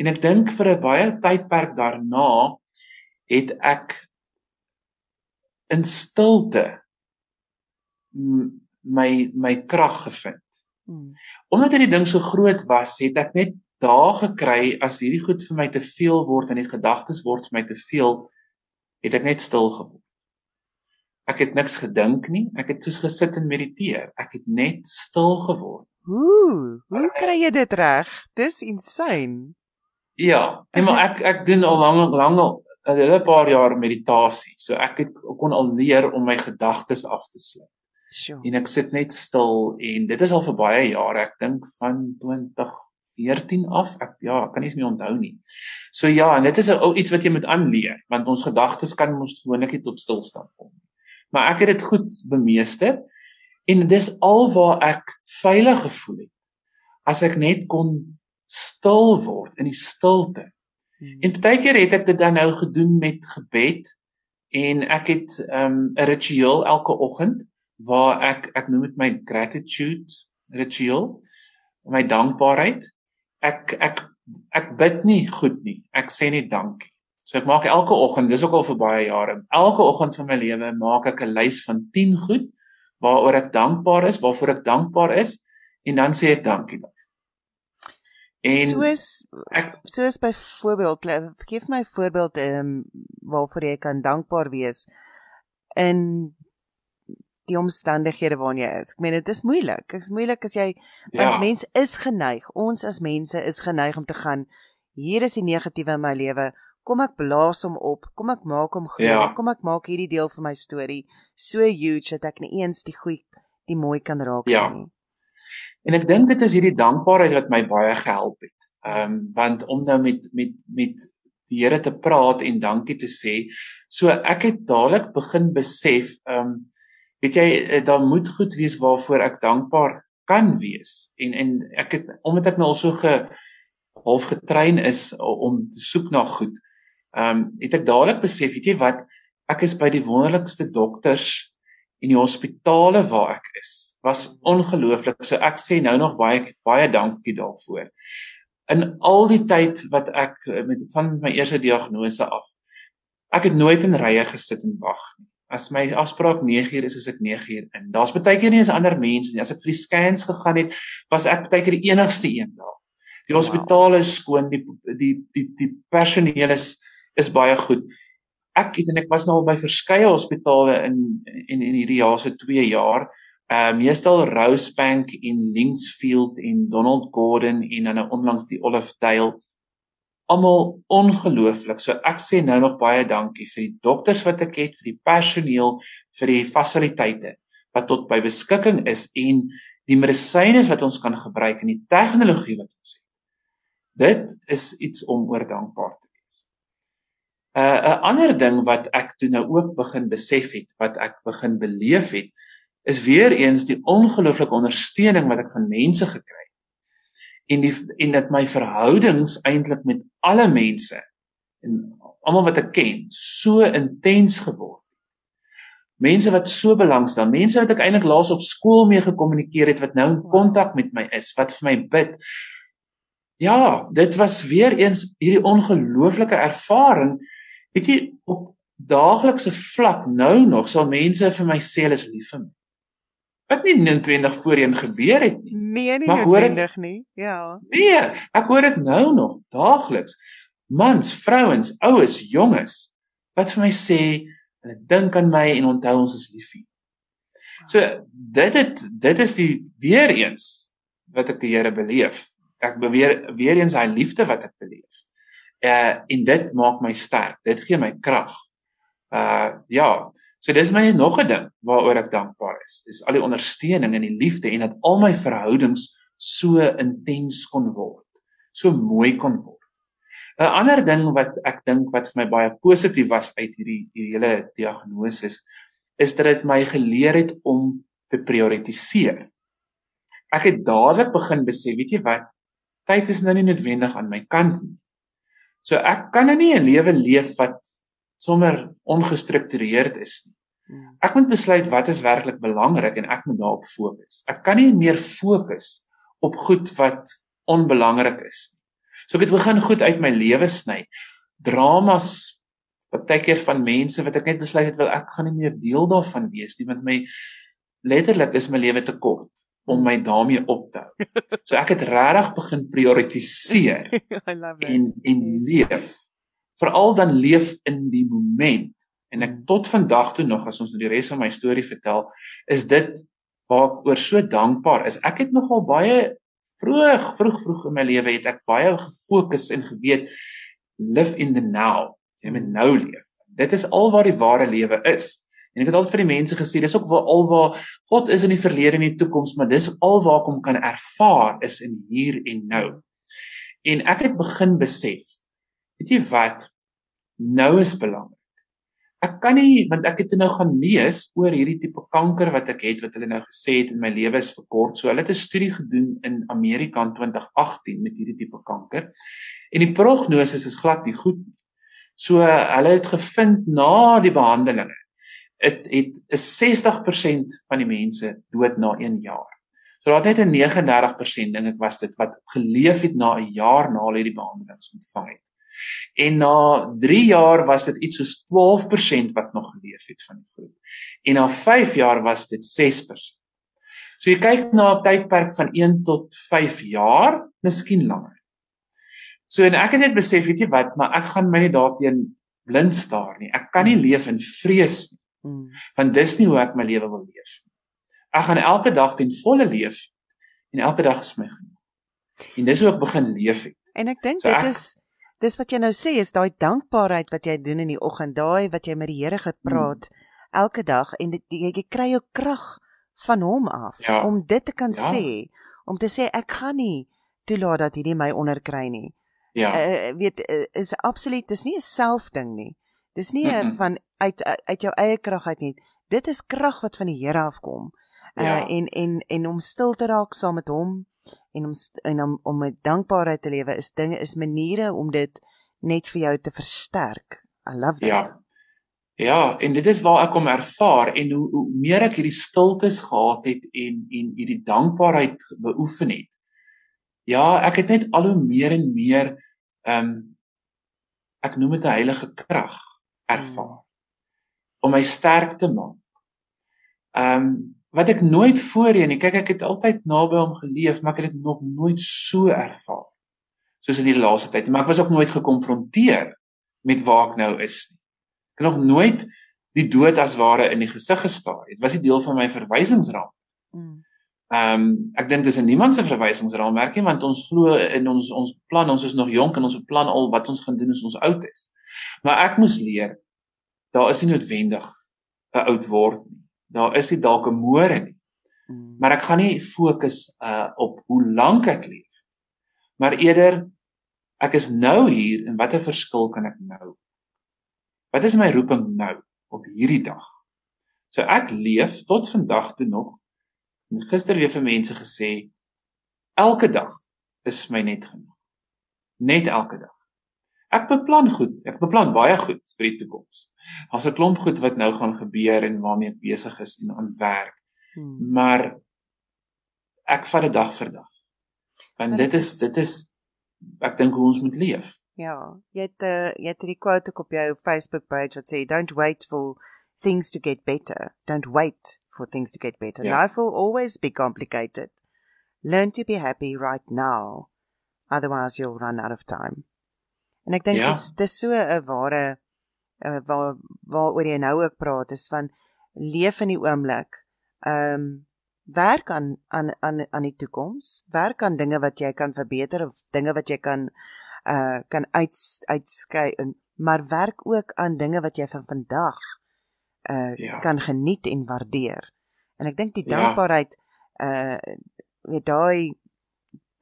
Speaker 2: En ek dink vir 'n baie tydperk daarna het ek in stilte my my krag gevind. Hmm. Omdat hierdie ding so groot was, het ek net daar gekry as hierdie goed vir my te veel word en die gedagtes word vir my te veel, het ek net stil geword. Ek het niks gedink nie, ek het soos gesit en mediteer. Ek het net stil geword.
Speaker 1: Hoe? Hoe kry jy dit reg? Dis insane.
Speaker 2: Ja, en maar ek ek doen al lank lank al 'n hele paar jaar meditasie. So ek het kon al leer om my gedagtes af te sluit. Sure. En ek sit net stil en dit is al vir baie jare. Ek dink van 2014 af. Ek ja, ek kan nie eens meer onthou nie. So ja, en dit is ou iets wat jy moet aanleer want ons gedagtes kan mos gewoonlik nie tot stilstand kom nie. Maar ek het dit goed bemeester En dis alwaar ek veilig gevoel het. As ek net kon stil word in die stilte. Hmm. En baie keer het ek dit dan nou gedoen met gebed en ek het 'n um, 'n ritueel elke oggend waar ek ek noem dit my gratitude ritueel, my dankbaarheid. Ek ek ek bid nie goed nie. Ek sê net dankie. So ek maak elke oggend, dis ook al vir baie jare, elke oggend van my lewe maak ek 'n lys van 10 goed waaroor ek dankbaar is, waarvoor ek dankbaar is en dan sê ek dankie dan.
Speaker 1: En soos ek soos byvoorbeeld gee vir my voorbeeld ehm um, waarvoor jy kan dankbaar wees in die omstandighede waarin jy is. Ek meen dit is moeilik. Dit is moeilik as jy
Speaker 2: Ja.
Speaker 1: mens is geneig. Ons as mense is geneig om te gaan hier is die negatiewe in my lewe. Kom ek blaas hom op. Kom ek maak hom groot.
Speaker 2: Ja.
Speaker 1: Kom ek maak hierdie deel van my storie so huge dat ek nie eens die goeie die mooi kan raak
Speaker 2: Ja.
Speaker 1: sien nie.
Speaker 2: En ek dink dit is hierdie dankbaarheid wat my baie gehelp het. Ehm um, want om nou met met met die Here te praat en dankie te sê, so ek het dadelik begin besef, ehm um, weet jy, eh, daar moet goed wees waarvoor ek dankbaar kan wees. En en ek het omdat ek nou al so ge half getrein is om te soek na goed. Ehm um, het ek dadelik besef, weet jy wat, ek is by die wonderlikste dokters en die hospitale waar ek is was ongelooflik. So ek sê nou nog baie baie dankie daarvoor. In al die tyd wat ek eh, met van my eerste diagnose af ek het nooit in rye gesit en wag nie. As my afspraak 9uur is, is ek 9uur in. Daar's baie keer nie eens ander mense nie. As ek vir die scans gegaan het, was ek baie keer die enigste een daar. Die
Speaker 1: Wow.
Speaker 2: hospitale is skoon, die die die die personeel is is baie goed. Ek het en ek was nou al by verskeie hospitale in in in hierdie jaar se 2 jaar. Uh meestal Rosebank en Linksfield en Donald Gordon en dan nou onlangs die Olive Dale. Almal ongelooflik. So ek sê nou nog baie dankie vir die dokters wat ek het, vir die personeel, vir die fasiliteite wat tot by beskikking is en die medisyne wat ons kan gebruik en die tegnologie wat ons het. Dit is iets om oor dankbaar te wees. 'n uh, 'n ander ding wat ek toe nou ook begin besef het, wat ek begin beleef het, is weer eens die ongelooflike ondersteuning wat ek van mense gekry het. En die en dat my verhoudings eintlik met alle mense en almal wat ek ken, so intens geword het. Mense wat so belangstel, mense wat ek eintlik laas op skool mee gekommunikeer het wat nou in kontak met my is, wat vir my bid. Ja, dit was weer eens hierdie ongelooflike ervaring. Weet jy, op daaglikse vlak nou nog sal mense vir my sê hulle is lief vir my. Wat nie noodwendig voorheen gebeur het nie.
Speaker 1: Nee, nie noodwendig nie. Ja.
Speaker 2: Nee, ek hoor dit nou nog daagliks. Mans, vrouens, oues, jonges wat vir my sê hulle dink aan my en onthou ons is lief vir. jou. So dit het dit is die weer eens wat ek die Here beleef. Ek beweer weer eens hy liefde wat ek beleef. Uh en dit maak my sterk. Dit gee my krag. Uh ja, so dis my nog 'n ding waaroor ek dankbaar is. Dis al die ondersteuning en die liefde en dat al my verhoudings so intens kon word. So mooi kon word. 'n Ander ding wat ek dink wat vir my baie positief was uit hierdie hierdie hele diagnose is dat dit my geleer het om te prioritiseer. Ek het dadelik begin besef, weet jy wat? Tyd is nou nie noodwendig aan my kant nie. So ek kan nou nie 'n lewe leef wat sommer ongestruktureerd is nie.
Speaker 1: Mm.
Speaker 2: Ek moet besluit wat is werklik belangrik en ek moet daarop fokus. Ek kan nie meer fokus op goed wat onbelangrik is nie. So ek het begin goed uit my lewe sny. Dramas partykeer van mense wat ek net besluit het wel ek gaan nie meer deel daarvan wees nie want my letterlik is my lewe te kort om my daarmee op te hou. So ek het regtig begin prioritiseer
Speaker 1: I love it.
Speaker 2: en en
Speaker 1: Yes.
Speaker 2: leef. Veral dan leef in die moment. En ek tot vandag toe nog as ons die res van my storie vertel, is dit waar ek oor so dankbaar is. Ek het nogal baie vroeg vroeg vroeg in my lewe het ek baie gefokus en geweet live in the now. Jy moet nou leef. Dit is al waar die ware lewe is. En ek het altyd vir die mense gesê, dis ook waar al waar God is in die verlede en die toekoms, maar dis al waar ek hom kan ervaar is in hier en nou. En ek het begin besef, weet jy wat? Nou is belangrik. Ek kan nie want ek het nou gaan lees oor hierdie tipe kanker wat ek het wat hulle nou gesê het in my lewe is verkort. So hulle het 'n studie gedoen in Amerika in 2018 met hierdie tipe kanker. En die prognose is glad nie goed nie. So hulle het gevind na die behandelinge dit het is 60% van die mense dood na 1 jaar. So daar het net 'n 39% dink ek was dit wat geleef het na 'n jaar na hulle hierdie behandelings ontvang het. En na 3 jaar was dit iets soos 12% wat nog geleef het van die groep. En na 5 jaar was dit 6%. So jy kyk na 'n tydperk van 1 tot 5 jaar, miskien langer. So en ek het net besef, weet jy wat, maar ek gaan my nie daarteen blind staar nie. Ek kan nie leef in vrees nie. Mm. Want dis nie hoe ek my lewe wil leef nie. Ek gaan elke dag ten volle leef en elke dag is my genoeg. En dis hoe ek begin leef het.
Speaker 1: En ek dink so dit ek, is dis wat jy nou sê is daai dankbaarheid wat jy doen in die oggend, daai wat jy met die Here gepraat mm. elke dag en dit, jy, jy kry jou krag van hom af ja. om dit te kan ja. sê, om te sê ek gaan nie toelaat dat hierdie my onderkry nie. Ja. Uh, weet uh, is absoluut dis nie 'n selfding nie. Dis nie mm -mm. van uit uit jou eie krag uit nie. Dit is krag wat van die Here afkom. Uh ja. en en en om stil te raak saam met hom en om en om om met dankbaarheid te lewe is dinge is maniere om dit net vir jou te versterk. I love that.
Speaker 2: Ja. Ja, en dit is waar ek kom ervaar en hoe hoe meer ek hierdie stiltes gehad het en en hierdie dankbaarheid beoefen het. Ja, ek het net al hoe meer en meer ehm um, ek noem dit 'n heilige krag ervaar hmm. om my sterk te maak. Ehm um, wat ek nooit voorheen nie, kyk ek het altyd naby hom geleef, maar ek het dit nog nooit so ervaar soos in die laaste tyd, maar ek was ook nooit gekonfronteer met waar ek nou is nie. Ek het nog nooit die dood as ware in die gesig gestaar. Dit was nie deel van my verwysingsraam. Hmm. Ehm um, ek dink dis 'n niemand se verwysingsraamwerk nie want ons glo in ons ons plan ons is nog jonk en ons beplan al wat ons gaan doen as ons oud is. Maar ek moes leer daar is nie noodwendig 'n oud word nie. Daar is nie dalk 'n môre nie. Hmm. Maar ek gaan nie fokus uh op hoe lank ek leef. Maar eerder ek is nou hier en watter verskil kan ek nou? Wat is my roeping nou op hierdie dag? So ek leef tot vandag toe nog En gister weer vir mense gesê elke dag is vir my net genoeg. Net elke dag. Ek beplan goed. Ek beplan baie goed vir die toekoms. Daar's 'n klomp goed wat nou gaan gebeur en waarmee ek besig is en aan werk. Hmm. Maar ek vat dit dag vir dag. Want dit is dit is ek dink hoe ons moet leef.
Speaker 1: Ja, jy het uh, jy het die quote op jou Facebook page wat sê don't wait for things to get better. Don't wait for things to get better. Yeah. Life will always be complicated. Learn to be happy right now. Otherwise you'll run out of time. En ek dink ja. dis dis so 'n ware uh, waar waaroor jy nou ook praat is van leef in die oomblik. Ehm um, werk aan aan aan aan die toekoms. Werk aan dinge wat jy kan verbeter of dinge wat jy kan uh kan uit uitskei maar werk ook aan dinge wat jy van vandag uh ja. kan geniet en waardeer. En ek dink die ja. dankbaarheid ja. uh weet daai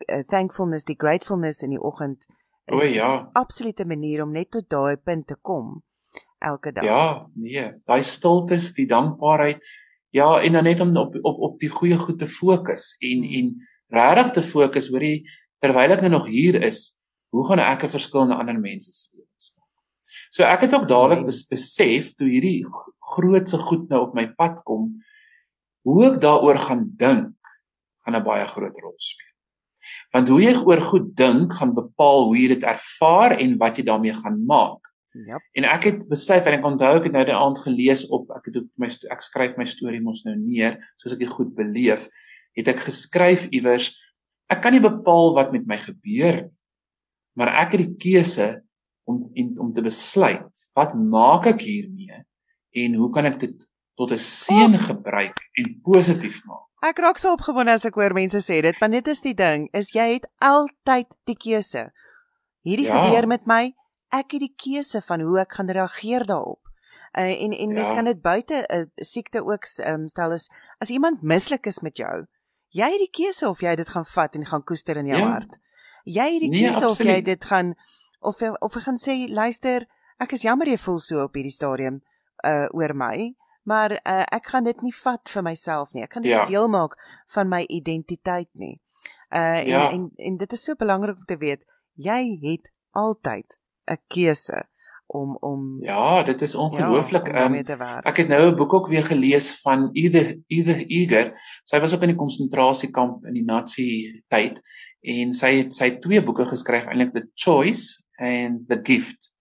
Speaker 1: uh, thankfulness, die gratefulness in die oggend is 'n ja. absolute manier om net tot daai punt te kom elke dag.
Speaker 2: Ja, nee, daai stiltes, die dankbaarheid. Ja, en dan net om op op op die goeie goed te fokus en hmm. en regtig te fokus hoor jy terwyl ek nou nog hier is, hoe gaan ek 'n verskil in ander mense se lewens maak? So ek het ook dadelik besef toe hierdie grootse goed nou op my pad kom, hoe ek daaroor gaan dink, gaan 'n baie groot rol speel. Want hoe jy oor goed dink, gaan bepaal hoe jy dit ervaar en wat jy daarmee gaan maak. Ja. En ek het besluit en ek onthou ek het nou die aand gelees op ek het ook my ek skryf my storie mos nou neer soos ek dit goed beleef, het ek geskryf iewers ek kan nie bepaal wat met my gebeur nie. Maar ek het die keuse om en, om te besluit wat maak ek hiermee en hoe kan ek dit tot 'n seën gebruik en positief maak?
Speaker 1: Ek raak so opgewonde as ek hoor mense sê dit, want dit is die ding, is jy het altyd die keuse. Hierdie ja. gebeur met my, ek het die keuse van hoe ek gaan reageer daarop. Uh, en en mens ja. kan dit buite 'n uh, siekte ook um, stel as as iemand mislik is met jou. Jy het die keuse of jy dit gaan vat en gaan koester in jou ja. hart. Jy het die nee, keuse absoluut. of jy dit gaan of of jy gaan sê luister, ek is jammer jy voel so op hierdie stadium uh oor my, maar uh ek gaan dit nie vat vir myself nie. Ek kan dit ja. deel maak van my identiteit nie. Uh en, ja. en en dit is so belangrik om te weet, jy het altyd 'n keuse om om
Speaker 2: Ja, dit is ongelooflik. Ja, um, ek het nou 'n boek ook weer gelees van Edith Edith Eger. Sy was ook in die konsentrasiekamp in die Nazi tyd en sy het sy het twee boeke geskryf, eintlik The Choice and The Gift.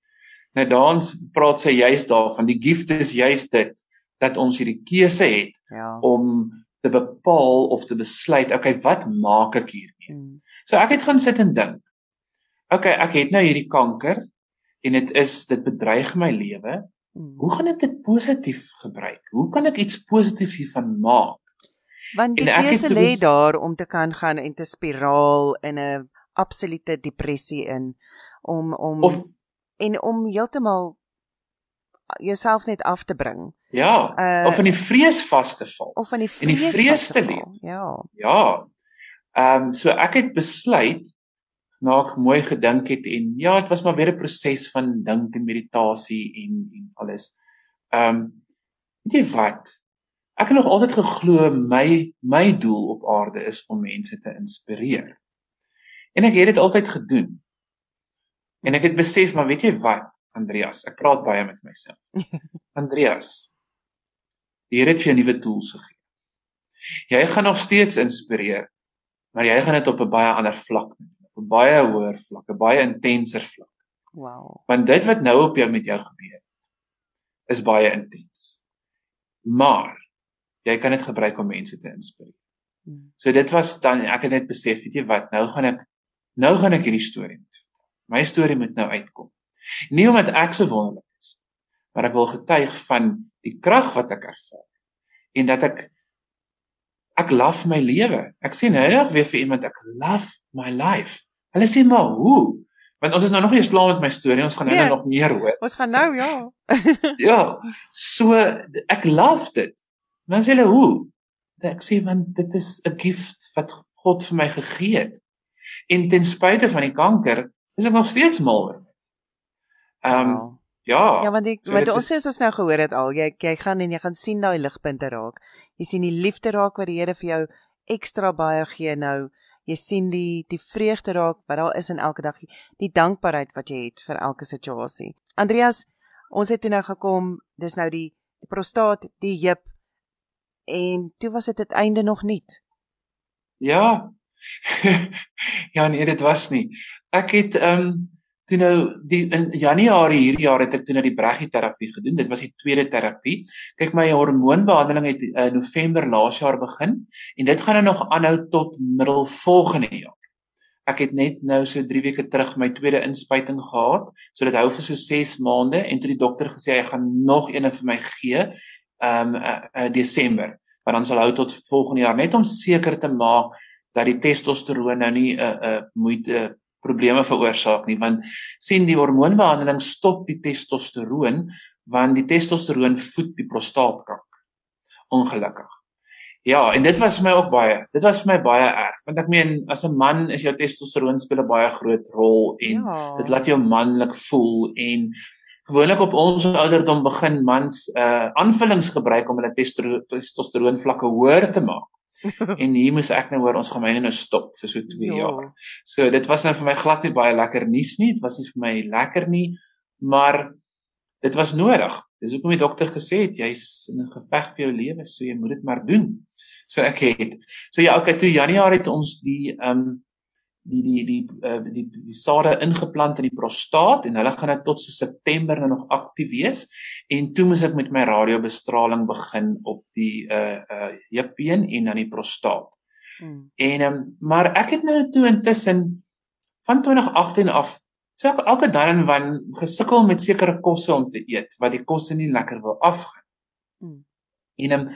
Speaker 2: Nou dan praat sy juist daarvan die gift is juist dit dat ons hierdie keuse het ja. om te bepaal of te besluit okay wat maak ek hiermee. Hmm. So ek het gaan sit en dink. Okay, ek het nou hierdie kanker en dit is dit bedreig my lewe. Hmm. Hoe gaan ek dit positief gebruik? Hoe kan ek iets positiefs hiervan maak?
Speaker 1: Want die keuse lê daar om te kan gaan en te spiraal in 'n absolute depressie in om om of, en om heeltemal jouself net af te bring.
Speaker 2: Ja, uh, of in die vrees vas te val.
Speaker 1: Of in die vrees, in die vrees te leef. Ja.
Speaker 2: Ja. Ehm um, so ek het besluit na ek mooi gedink het en ja, dit was maar weer 'n proses van dink en meditasie en en alles. Ehm um, weet jy wat? Ek het nog altyd geglo my my doel op aarde is om mense te inspireer. En ek het dit altyd gedoen. En ek het besef, maar weet jy wat, Andreas, ek praat baie met myself. Andreas, die Here het vir jou nuwe tools gegee. Jy gaan nog steeds inspireer, maar jy gaan dit op 'n baie ander vlak doen, op 'n baie hoër vlak, 'n baie intenser vlak.
Speaker 1: Wow.
Speaker 2: Want dit wat nou op jou met jou gebeur het, is baie intens. Maar jy kan dit gebruik om mense te inspireer. Hmm. So dit was dan ek het net besef, weet jy wat, nou gaan ek Nou gaan ek hierdie storie met vertel. My storie moet nou uitkom. Nie omdat ek so wonderlik is, maar ek wil getuig van die krag wat ek ervaar en dat ek ek love my lewe. Ek sê nou net weer vir iemand ek love my life. Hulle sê maar hoe? Want ons is nou nog nie eens klaar met my storie, ons gaan nou nee, nog meer hoor.
Speaker 1: Ons gaan nou ja.
Speaker 2: ja. So ek love dit. Dan sê hulle hoe? Ek sê want dit is 'n gift wat God vir my gegee het en ten spyte van die kanker is ek nog steeds mal oor. Ehm um, ja.
Speaker 1: Ja, want ek wat ons sê ons nou gehoor het al, jy jy gaan en jy gaan sien daai ligpunte raak. Jy sien die liefde raak wat die Here vir jou ekstra baie gee nou. Jy sien die die vreugde raak wat daar is in elke dag, die dankbaarheid wat jy het vir elke situasie. Andreas, ons het toe nou gekom, dis nou die die prostaat, die heup en toe was dit uiteindelik nog nie.
Speaker 2: Ja, ja nee, dit was nie. Ek het ehm um, toe nou die in Januarie hierdie jaar het ek toe nou die braggieterapie gedoen. Dit was die tweede terapie. Kyk my hormoonbehandeling het in uh, November laas jaar begin en dit gaan nou nog aanhou tot middel volgende jaar. Ek het net nou so 3 weke terug my tweede inspuiting gehad. So dit hou vir so 6 maande en toe die dokter gesê hy gaan nog een vir my gee um, uh, uh, Desember. Want dan sal hou tot volgende jaar net om seker te maak dat die testosteroon nou nie 'n uh, 'n uh, moeite probleme veroorsaak nie want sien die hormoonbehandeling stop die testosteroon want die testosteroon voed die prostaatkanker. Ongelukkig. Ja en dit was vir my ook baie dit was vir my baie erg want ek meen as 'n man is jou testosteroon speel 'n baie groot rol en ja. dit laat jou manlik voel en gewoonlik op ons ouderdom begin mans uh aanvullings gebruik om hulle testosteroon vlakke hoër te maak en hier moes ek nou hoor ons gaan my nou stop vir so 2 ja. jaar. So dit was nou vir my glad nie baie lekker nuus nie. Dit was nie vir my lekker nie, maar dit was nodig. Dis hoekom die dokter gesê het jy's in 'n geveg vir jou lewe, so jy moet dit maar doen. So ek het. So ja, okay, toe Januarie het ons die ehm um, die die die uh, die die, die sade ingeplant in die prostaat en hulle gaan dit tot so September nou nog aktief wees en toe moet ek met my radiobestraling begin op die uh uh heupbeen en dan die prostaat. Hmm. En um, maar ek het nou toe intussen van 2018 af so ek elke dan en wan gesukkel met sekere kosse om te eet wat die kosse nie lekker wil afgaan. Hmm. En um,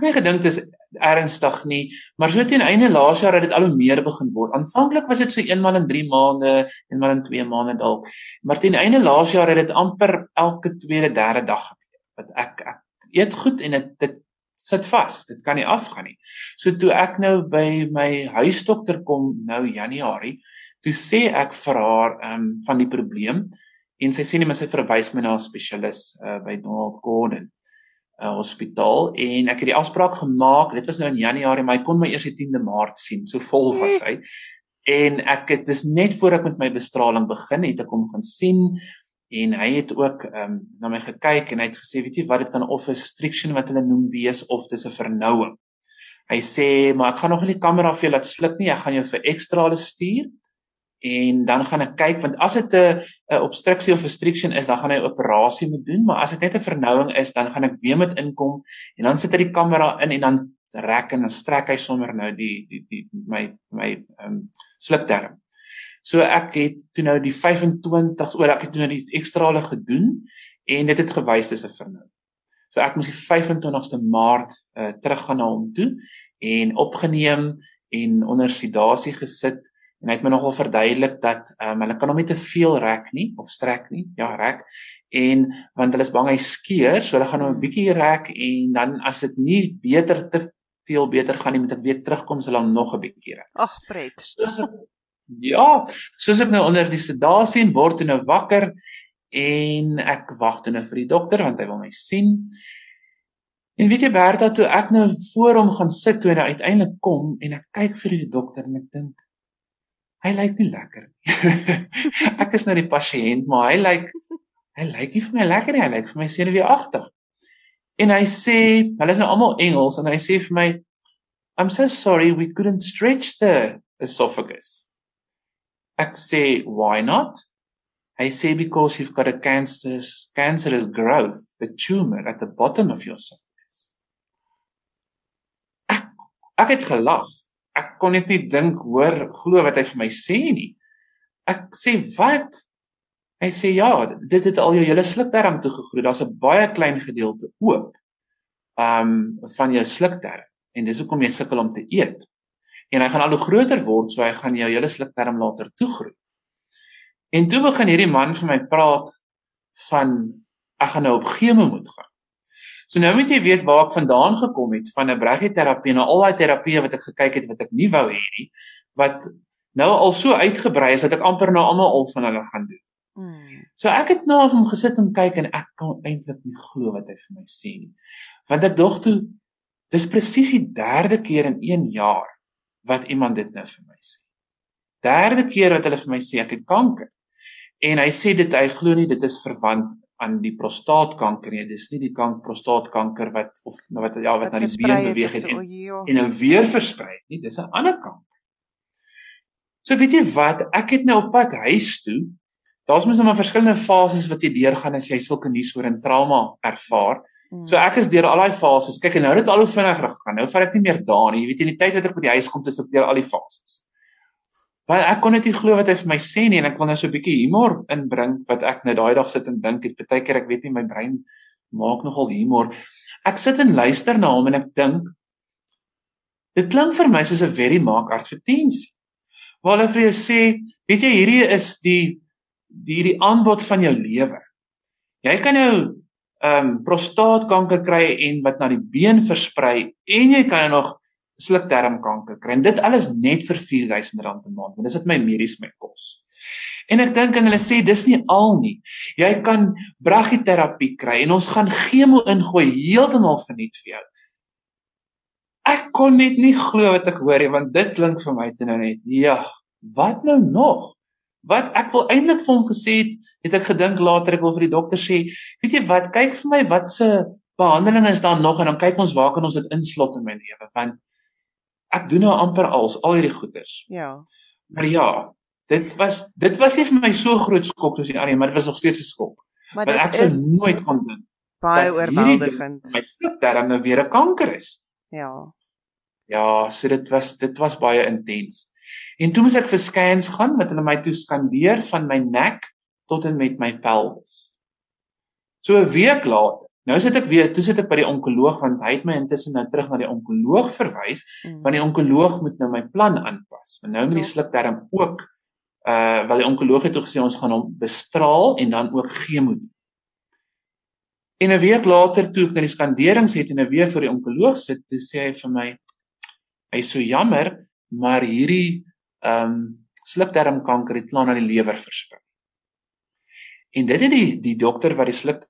Speaker 2: ek het gedink dis ernstig nie, maar so teen einde laas jaar het dit al hoe meer begin word. Aanvanklik was dit so eenmal in 3 maande, eenmal in 2 maande dalk, maar teen einde laas jaar het dit amper elke tweede, derde dag gebeur. Wat ek ek eet goed en dit dit sit vas. Dit kan nie afgaan nie. So toe ek nou by my huisdokter kom nou Januarie, toe sê ek vir haar ehm um, van die probleem en sy sê net maar sy verwys my na 'n spesialis uh, by Donald Gordon uh, hospitaal en ek het die afspraak gemaak. Dit was nou in Januarie, maar hy kon my eers die 10de Maart sien. So vol was hy. En ek het dis net voor ek met my bestraling begin het ek hom gaan sien en hy het ook ehm um, na my gekyk en hy het gesê, weet jy wat dit kan of 'n restriction wat hulle noem wees of dis 'n vernouing. Hy sê, maar ek gaan nog nie die kamera vir jou laat sluk nie. Ek gaan jou vir ekstrale stuur en dan gaan ek kyk want as dit 'n obstruksie of restriction is, dan gaan hy 'n operasie moet doen, maar as dit net 'n vernouing is, dan gaan ek weer met inkom en dan sit hy die kamera in en dan rek en dan strek hy sommer nou die die die my my ehm um, slukterm. So ek het toe nou die 25 oor ek het toe nou die ekstrale gedoen en dit het gewys dis 'n vernou. So ek moes die 25ste Maart uh, teruggaan na hom toe en opgeneem en onder sedasie gesit en hy het my nogal verduidelik dat um, hulle kan hom nie te veel rek nie of strek nie. Ja, rek. En want hulle is bang hy skeur, so hulle gaan hom 'n bietjie rek en dan as dit nie beter te veel beter gaan nie met ek weer terugkom sal hom nog 'n bietjie rek.
Speaker 1: Ag, pret.
Speaker 2: Soos ek Ja, soos ek nou onder die sedasie en word nou wakker en ek wag toe nou vir die dokter want hy wil my sien. En weet jy Bertha toe ek nou voor hom gaan sit toe hy uiteindelik kom en ek kyk vir die dokter en ek dink hy lyk nie lekker nie. ek is nou die pasiënt, maar hy lyk hy lyk nie vir my lekker nie, hy lyk vir my senuweeagtig. En hy sê, hulle is nou almal Engels en hy sê vir my I'm so sorry we couldn't stretch the esophagus. Ek sê why not? Hy sê because you've got a cancerous cancerous growth, a tumor at the bottom of your esophagus. Ek ek het gelag. Ek kon net nie dink hoor glo wat hy vir my sê nie. Ek sê wat? Hy sê ja, dit het al jou hele slukdarm toe gegroei. Daar's 'n baie klein gedeelte oop. Um van jou slukdarm en dis hoekom jy sukkel om te eet en hy gaan al hoe groter word, so hy gaan jou hele slukterm later toegroei. En toe begin hierdie man vir my praat van ek gaan nou op chemo moet gaan. So nou moet jy weet waar ek vandaan gekom het van 'n braggieterapie en al daai terapieë wat ek gekyk het wat ek nie wou hê nie, wat nou al so uitgebrei is dat ek amper nou almal al van hulle gaan doen. Hmm. So ek het nou af hom gesit en kyk en ek kan eintlik nie glo wat hy vir my sê nie. Want ek dog toe dis presies die derde keer in 1 jaar wat iemand dit nou vir my sê. Derde keer wat hulle vir my sê ek het kanker. En hy sê dit hy glo nie dit is verwant aan die prostaatkanker nie. Dis nie die kank prostaatkanker wat of wat ja wat, wat na die been beweeg het en, en nou weer versprei nie. Dis 'n ander kanker. So weet jy wat, ek het nou op pad huis toe. Daar's mos nou maar verskillende fases wat jy deurgaan as jy sulke nuus hoor en trauma ervaar. Hmm. So ek is deur al daai fases. Kyk en nou het dit al hoe vinniger gegaan. Nou vat ek nie meer dae nie. Jy weet in die tyd wat ek by die huis kom, dis ek deur al die fases. Want ek kon net nie glo wat hy vir my sê nie en ek wil nou so 'n bietjie humor inbring wat ek nou daai dag sit en dink het. Partykeer ek weet nie my brein maak nogal humor. Ek sit en luister na hom en ek dink dit klink vir my soos 'n very mark advertensie. Waar hulle vir jou sê, weet jy hierdie is die die hierdie aanbod van jou lewe. Jy kan nou ehm um, prostaatkanker kry en wat na die been versprei en jy kan nog slukdarmkanker kry. En dit alles net vir R4000 'n maand. Want dis wat my medies my kos. En ek dink en hulle sê dis nie al nie. Jy kan braggieterapie kry en ons gaan chemo ingooi heeltemal verniet vir jou. Ek kon net nie glo wat ek hoor nie want dit klink vir my toe nou net. Ja, wat nou nog? wat ek wil eintlik vir hom gesê het, het ek gedink later ek wil vir die dokter sê, weet jy wat, kyk vir my wat se behandeling is daar nog en dan kyk ons waar kan ons dit inslot in my lewe want ek doen nou amper als al hierdie goeders.
Speaker 1: Ja.
Speaker 2: Maar ja, dit was dit was nie vir my so groot skok soos die ander, maar dit was nog steeds 'n skok. Maar want ek sou nooit kon dink
Speaker 1: baie oorweldigend.
Speaker 2: My darm nou weer 'n kanker is.
Speaker 1: Ja.
Speaker 2: Ja, so dit was dit was baie intens. En toe moes ek vir scans gaan met hulle my toe skandeer van my nek tot en met my pelvis. So 'n week later, nou sit ek weer, toe sit ek by die onkoloog want hy het my intussen nou terug na die onkoloog verwys, mm. want die onkoloog moet nou my plan aanpas. Want nou met die ja. slukdarm ook uh wel die onkoloog het toe gesê ons gaan hom bestraal en dan ook chemo. En 'n week later toe ek in die skanderings het en 'n weer vir die onkoloog sit, toe sê hy vir my hy is so jammer, maar hierdie ehm um, slukdarmkanker het klaar na die lewer versprei. En dit het die die dokter wat die sluk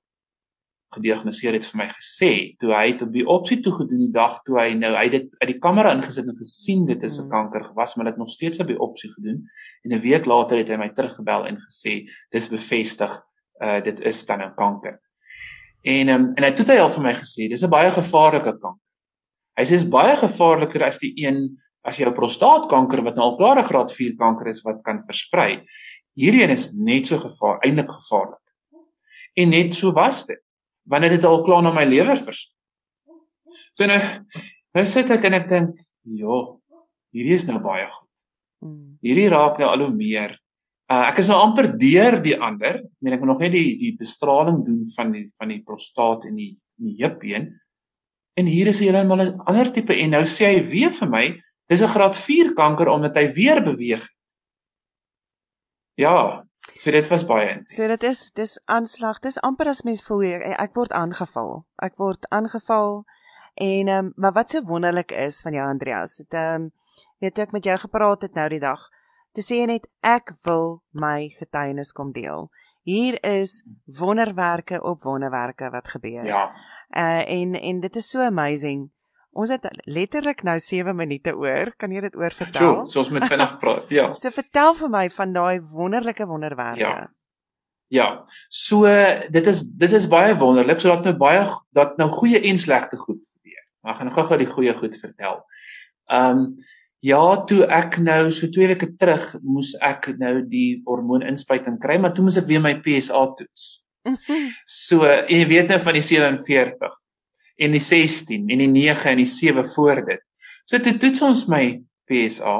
Speaker 2: gediagnoseer het vir my gesê toe hy het op die opsie toe gedoen die dag toe hy nou hy dit uit die kamera ingesit en gesien dit is 'n mm. kanker gewas maar dit nog steeds op die opsie gedoen en 'n week later het hy my teruggebel en gesê dis bevestig uh dit is dan 'n kanker. En um, en hy het toe al vir my gesê dis 'n baie gevaarlike kanker. Hy sê dis baie gevaarliker as die een as 'n prostaatkanker wat nou al klare graad 4 kanker is wat kan versprei. Hierdie een is net so gevaar, eintlik gevaarlik. En net so was dit wanneer dit al klaar na my lewer vers. So nou nou sit ek en ek dink, "Ja, hierdie is nou baie goed. Hmm. Hierdie raak nou al hoe meer Uh ek is nou amper deur die ander. Ek meen ek moet nog net die die bestraling doen van die van die prostaat en die in die heupbeen. En hier is heeltemal 'n ander tipe en nou sê hy weer vir my, dis 'n graad 4 kanker omdat hy weer beweeg. Ja, so dit was baie. Intens.
Speaker 1: So dit is dis aanslag. Dis amper as mens voel ek, ek word aangeval. Ek word aangeval en ehm um, maar wat so wonderlik is van jou Andreas, dit ehm um, weet ek met jou gepraat het nou die dag. Te sê net ek wil my getuienis kom deel. Hier is wonderwerke op wonderwerke wat gebeur.
Speaker 2: Ja.
Speaker 1: Uh en en dit is so amazing. Ons het letterlik nou 7 minute oor. Kan jy dit oor vertel?
Speaker 2: So, so ons moet vinnig praat. Ja.
Speaker 1: so vertel vir my van daai wonderlike wonderwerke.
Speaker 2: Ja. Ja. So dit is dit is baie wonderlik sodat nou baie dat nou goeie en slegte goed gebeur. Maar gaan gou-gou die goeie goed vertel. Ehm um, Ja, toe ek nou so 2 weke terug moes ek nou die hormooninspuiting kry, maar toe moes ek weer my PSA toets. So, en jy weet nou van die 47 en die 16 en die 9 en die 7 voor dit. So toe toets ons my PSA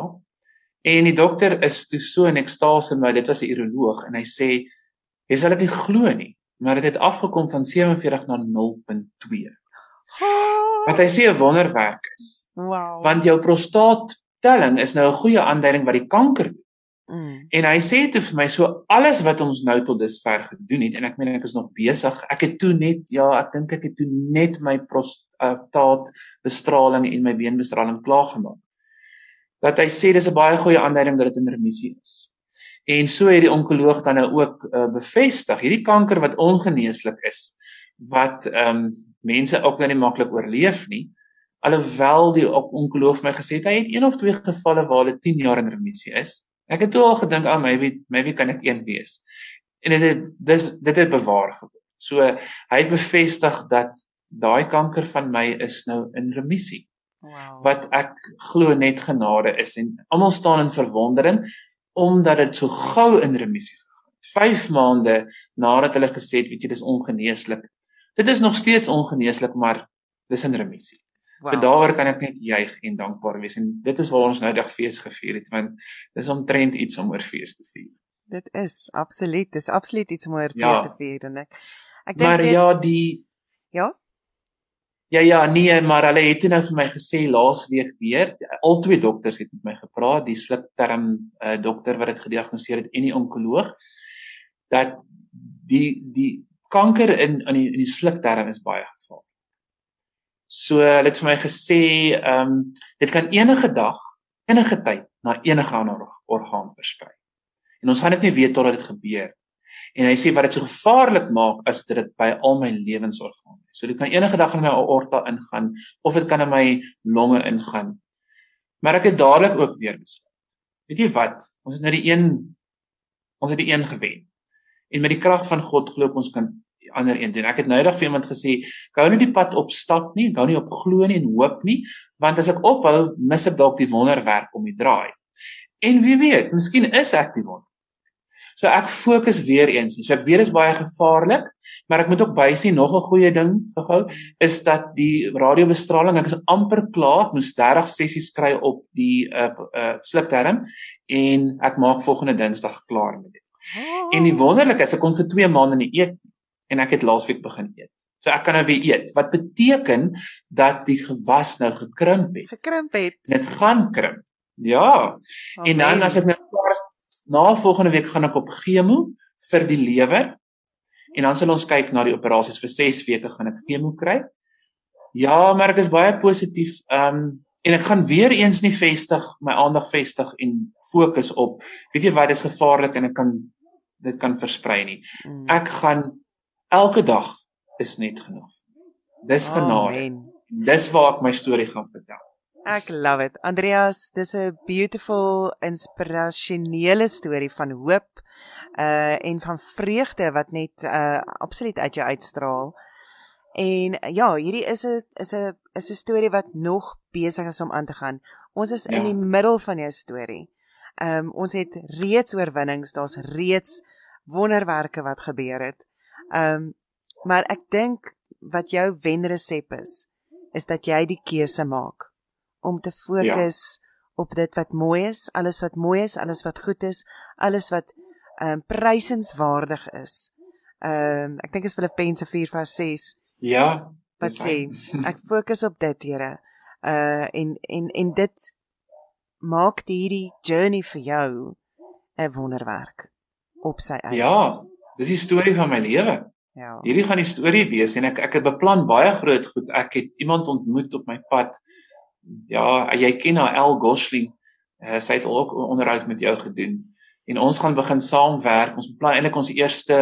Speaker 2: en die dokter is toe so in ekstase met dit was 'n uroloog en hy sê jy sal dit nie glo nie, maar dit het afgekom van 47 na 0.2. Wat hy sê 'n wonderwerk is.
Speaker 1: Wow.
Speaker 2: Want jou prostaat telling is nou 'n goeie aanduiding wat die kanker doen.
Speaker 1: Mm.
Speaker 2: En hy sê toe vir my so alles wat ons nou tot dusver gedoen het en ek meen ek is nog besig. Ek het toe net ja, ek dink ek het toe net my prostaat bestraling en my beenbestraling klaar gemaak. Dat hy sê dis 'n baie goeie aanduiding dat dit in remissie is. En so het die onkoloog dan nou ook uh, bevestig hierdie kanker wat ongeneeslik is wat ehm um, mense ook nou nie maklik oorleef nie. Alhoewel die onkoloog my gesê het hy het een of twee gevalle waar hulle 10 jaar in remissie is. Ek het toe al gedink aan ah, maybe maybe kan ek een wees. En dit het dis dit het bewaar geword. So hy het bevestig dat daai kanker van my is nou in remissie.
Speaker 1: Wow.
Speaker 2: Wat ek glo net genade is en almal staan in verwondering omdat dit so gou in remissie gegaan het. 5 maande nadat hulle gesê het, weet jy, dis ongeneeslik. Dit is nog steeds ongeneeslik, maar dis in remissie. Wow. So daaroor kan ek net juig en dankbaar wees en dit is waar ons nou dag fees gevier het want dis omtrent iets om oor fees te vier.
Speaker 1: Dit is absoluut, dis absoluut iets om oor ja. fees te vier en ek
Speaker 2: ek dink Maar dit, ja, die
Speaker 1: Ja.
Speaker 2: Ja ja, nee, maar hulle het nou vir my gesê laas week weer, al twee dokters het met my gepraat, die slukterm uh, dokter wat dit gediagnoseer het en die onkoloog dat die die kanker in in die, die slukterm is baie gevaarlik. So hulle het vir my gesê, ehm um, dit kan enige dag, enige tyd na enige ander orgaan versprei. En ons gaan dit nie weet totdat dit gebeur. En hy sê wat dit so gevaarlik maak is dat dit by al my lewensorgane is. So dit kan enige dag in my aorta ingaan of dit kan in my longe ingaan. Maar ek het dadelik ook weer besluit. Weet jy wat? Ons het nou die een ons het die een gewen. En met die krag van God glo ek ons kan ander een doen. Ek het nou eendag vir iemand gesê, gou nie die pad op stap nie, gou nie op glo nie en hoop nie, want as ek ophou, mis ek dalk die wonderwerk om die draai. En wie weet, miskien is ek die wonder. So ek fokus weer eens. So ek weet dit is baie gevaarlik, maar ek moet ook bysien nog 'n goeie ding gehou is dat die radiobestraling, ek is amper klaar, ek moes 30 sessies kry op die uh uh slukterm en ek maak volgende Dinsdag klaar met dit. Oh. En die wonderlike is ek kon vir 2 maande nie eet nie en ek het laasweek begin eet. So ek kan nou weer eet. Wat beteken dat die gewas nou gekrimp het.
Speaker 1: Gekrimp het.
Speaker 2: Dit gaan krimp. Ja. Oh, en dan as ek nou na volgende week gaan ek op chemo vir die lewer. En dan sal ons kyk na die operasies vir 6 weke gaan ek chemo kry. Ja, maar ek is baie positief. Ehm um, en ek gaan weer eens nie vestig my aandag vestig en fokus op weet jy wat dis gevaarlik en ek kan dit kan versprei nie. Mm. Ek gaan elke dag is net genoeg. Dis genade. Dis waar ek my storie gaan vertel.
Speaker 1: Ek love it. Andreas, dis 'n beautiful inspirasionele storie van hoop uh en van vreugde wat net uh absoluut uit jou uitstraal. En ja, hierdie is 'n is 'n is 'n storie wat nog besig is om aan te gaan. Ons is ja. in die middel van jou storie. Um ons het reeds oorwinnings, daar's reeds wonderwerke wat gebeur het. Ehm um, maar ek dink wat jou wenresep is, is dat jy die keuse maak om te fokus ja. op dit wat mooi is, alles wat mooi is, alles wat goed is, alles wat ehm um, prysenswaardig is. Ehm um, ek dink is Filippense 4:6.
Speaker 2: Ja.
Speaker 1: Wat sê? Ek fokus op dit, Here. Uh en en en dit maak hierdie journey vir jou 'n wonderwerk op sy eie.
Speaker 2: Ja, dis die storie van my lewe.
Speaker 1: Ja.
Speaker 2: Hierdie gaan die storie wees en ek ek het beplan baie groot goed. Ek het iemand ontmoet op my pad. Ja, jy ken haar El Gosling. Uh, sy het ook onderhoud met jou gedoen. En ons gaan begin saamwerk. Ons beplan eintlik ons eerste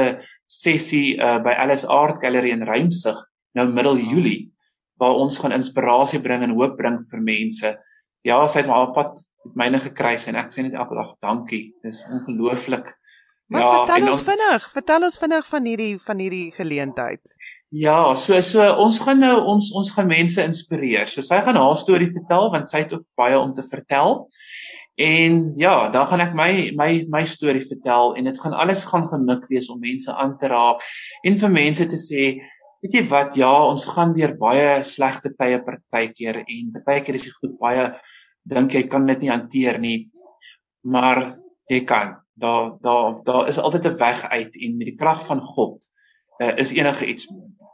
Speaker 2: sessie uh, by Alice Art Gallery in Rymsig nou middel Julie waar ons gaan inspirasie bring en hoop bring vir mense. Ja, sy het my op pad met myne gekruis en ek sê net elke dag dankie. Dis ongelooflik.
Speaker 1: Maar ja, vertel ons vinnig, vertel ons vinnig van hierdie van hierdie geleentheid.
Speaker 2: Ja, so so ons gaan nou ons ons gaan mense inspireer. So sy gaan haar storie vertel want sy het ook baie om te vertel. En ja, dan gaan ek my my my storie vertel en dit gaan alles gaan gemik wees om mense aan te raak en vir mense te sê, weet jy wat, ja, ons gaan deur baie slegte tye partykeer en partykeer is dit goed baie dink jy kan dit nie hanteer nie. Maar jy kan daar daar daar is altyd 'n weg uit en met die krag van God uh, is enige iets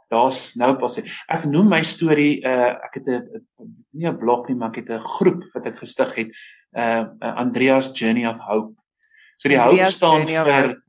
Speaker 2: daar's nou pas ek noem my storie uh, ek het 'n nie 'n blok nie maar ek het 'n groep wat ek gestig het uh, uh Andreas Journey of Hope. So die Andreas hope staan vir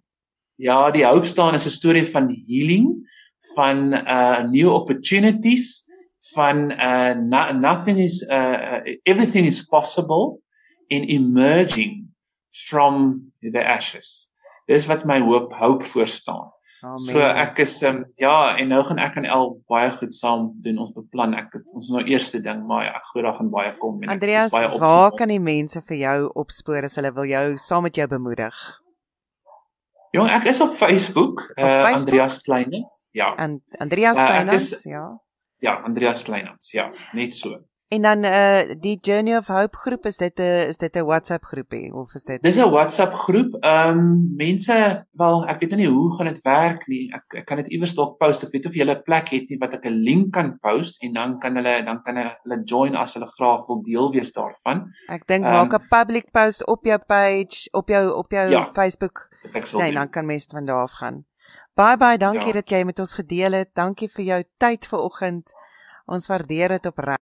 Speaker 2: ja die hope staan is 'n storie van healing van uh new opportunities van uh no, nothing is uh everything is possible in emerging from the ashes. Dis wat my hoop hoop voor staan. Amen. So ek is um, ja en nou gaan ek en El baie goed saam doen ons beplan ek ons nou eerste ding maar ja, glo daar gaan baie kom
Speaker 1: en Andreas, baie op. Waar kan die mense vir jou opspoor as hulle wil jou saam met jou bemoedig?
Speaker 2: Jong, ek is op Facebook, op uh, Facebook? Andreas Kleinens. Ja.
Speaker 1: En Andreas Kleinens, uh, ja.
Speaker 2: Ja, Andreas Kleinens, ja, net so.
Speaker 1: En dan uh die Journey of Hope groep is dit 'n is dit 'n WhatsApp groepie of is dit
Speaker 2: Dis 'n WhatsApp groep. Ehm um, mense, wel ek weet nie hoe gaan dit werk nie. Ek ek kan dit iewers dalk post. Ek weet of jy 'n plek het nie wat ek 'n link kan post en dan kan hulle dan kan hulle join as hulle graag wil deel wees daarvan.
Speaker 1: Ek dink um, maak 'n public post op jou page, op jou op jou ja, Facebook. Nee, dan kan mense van daar af gaan. Bye bye, dankie ja. dat jy met ons gedeel het. Dankie vir jou tyd vanoggend. Ons waardeer dit opreg.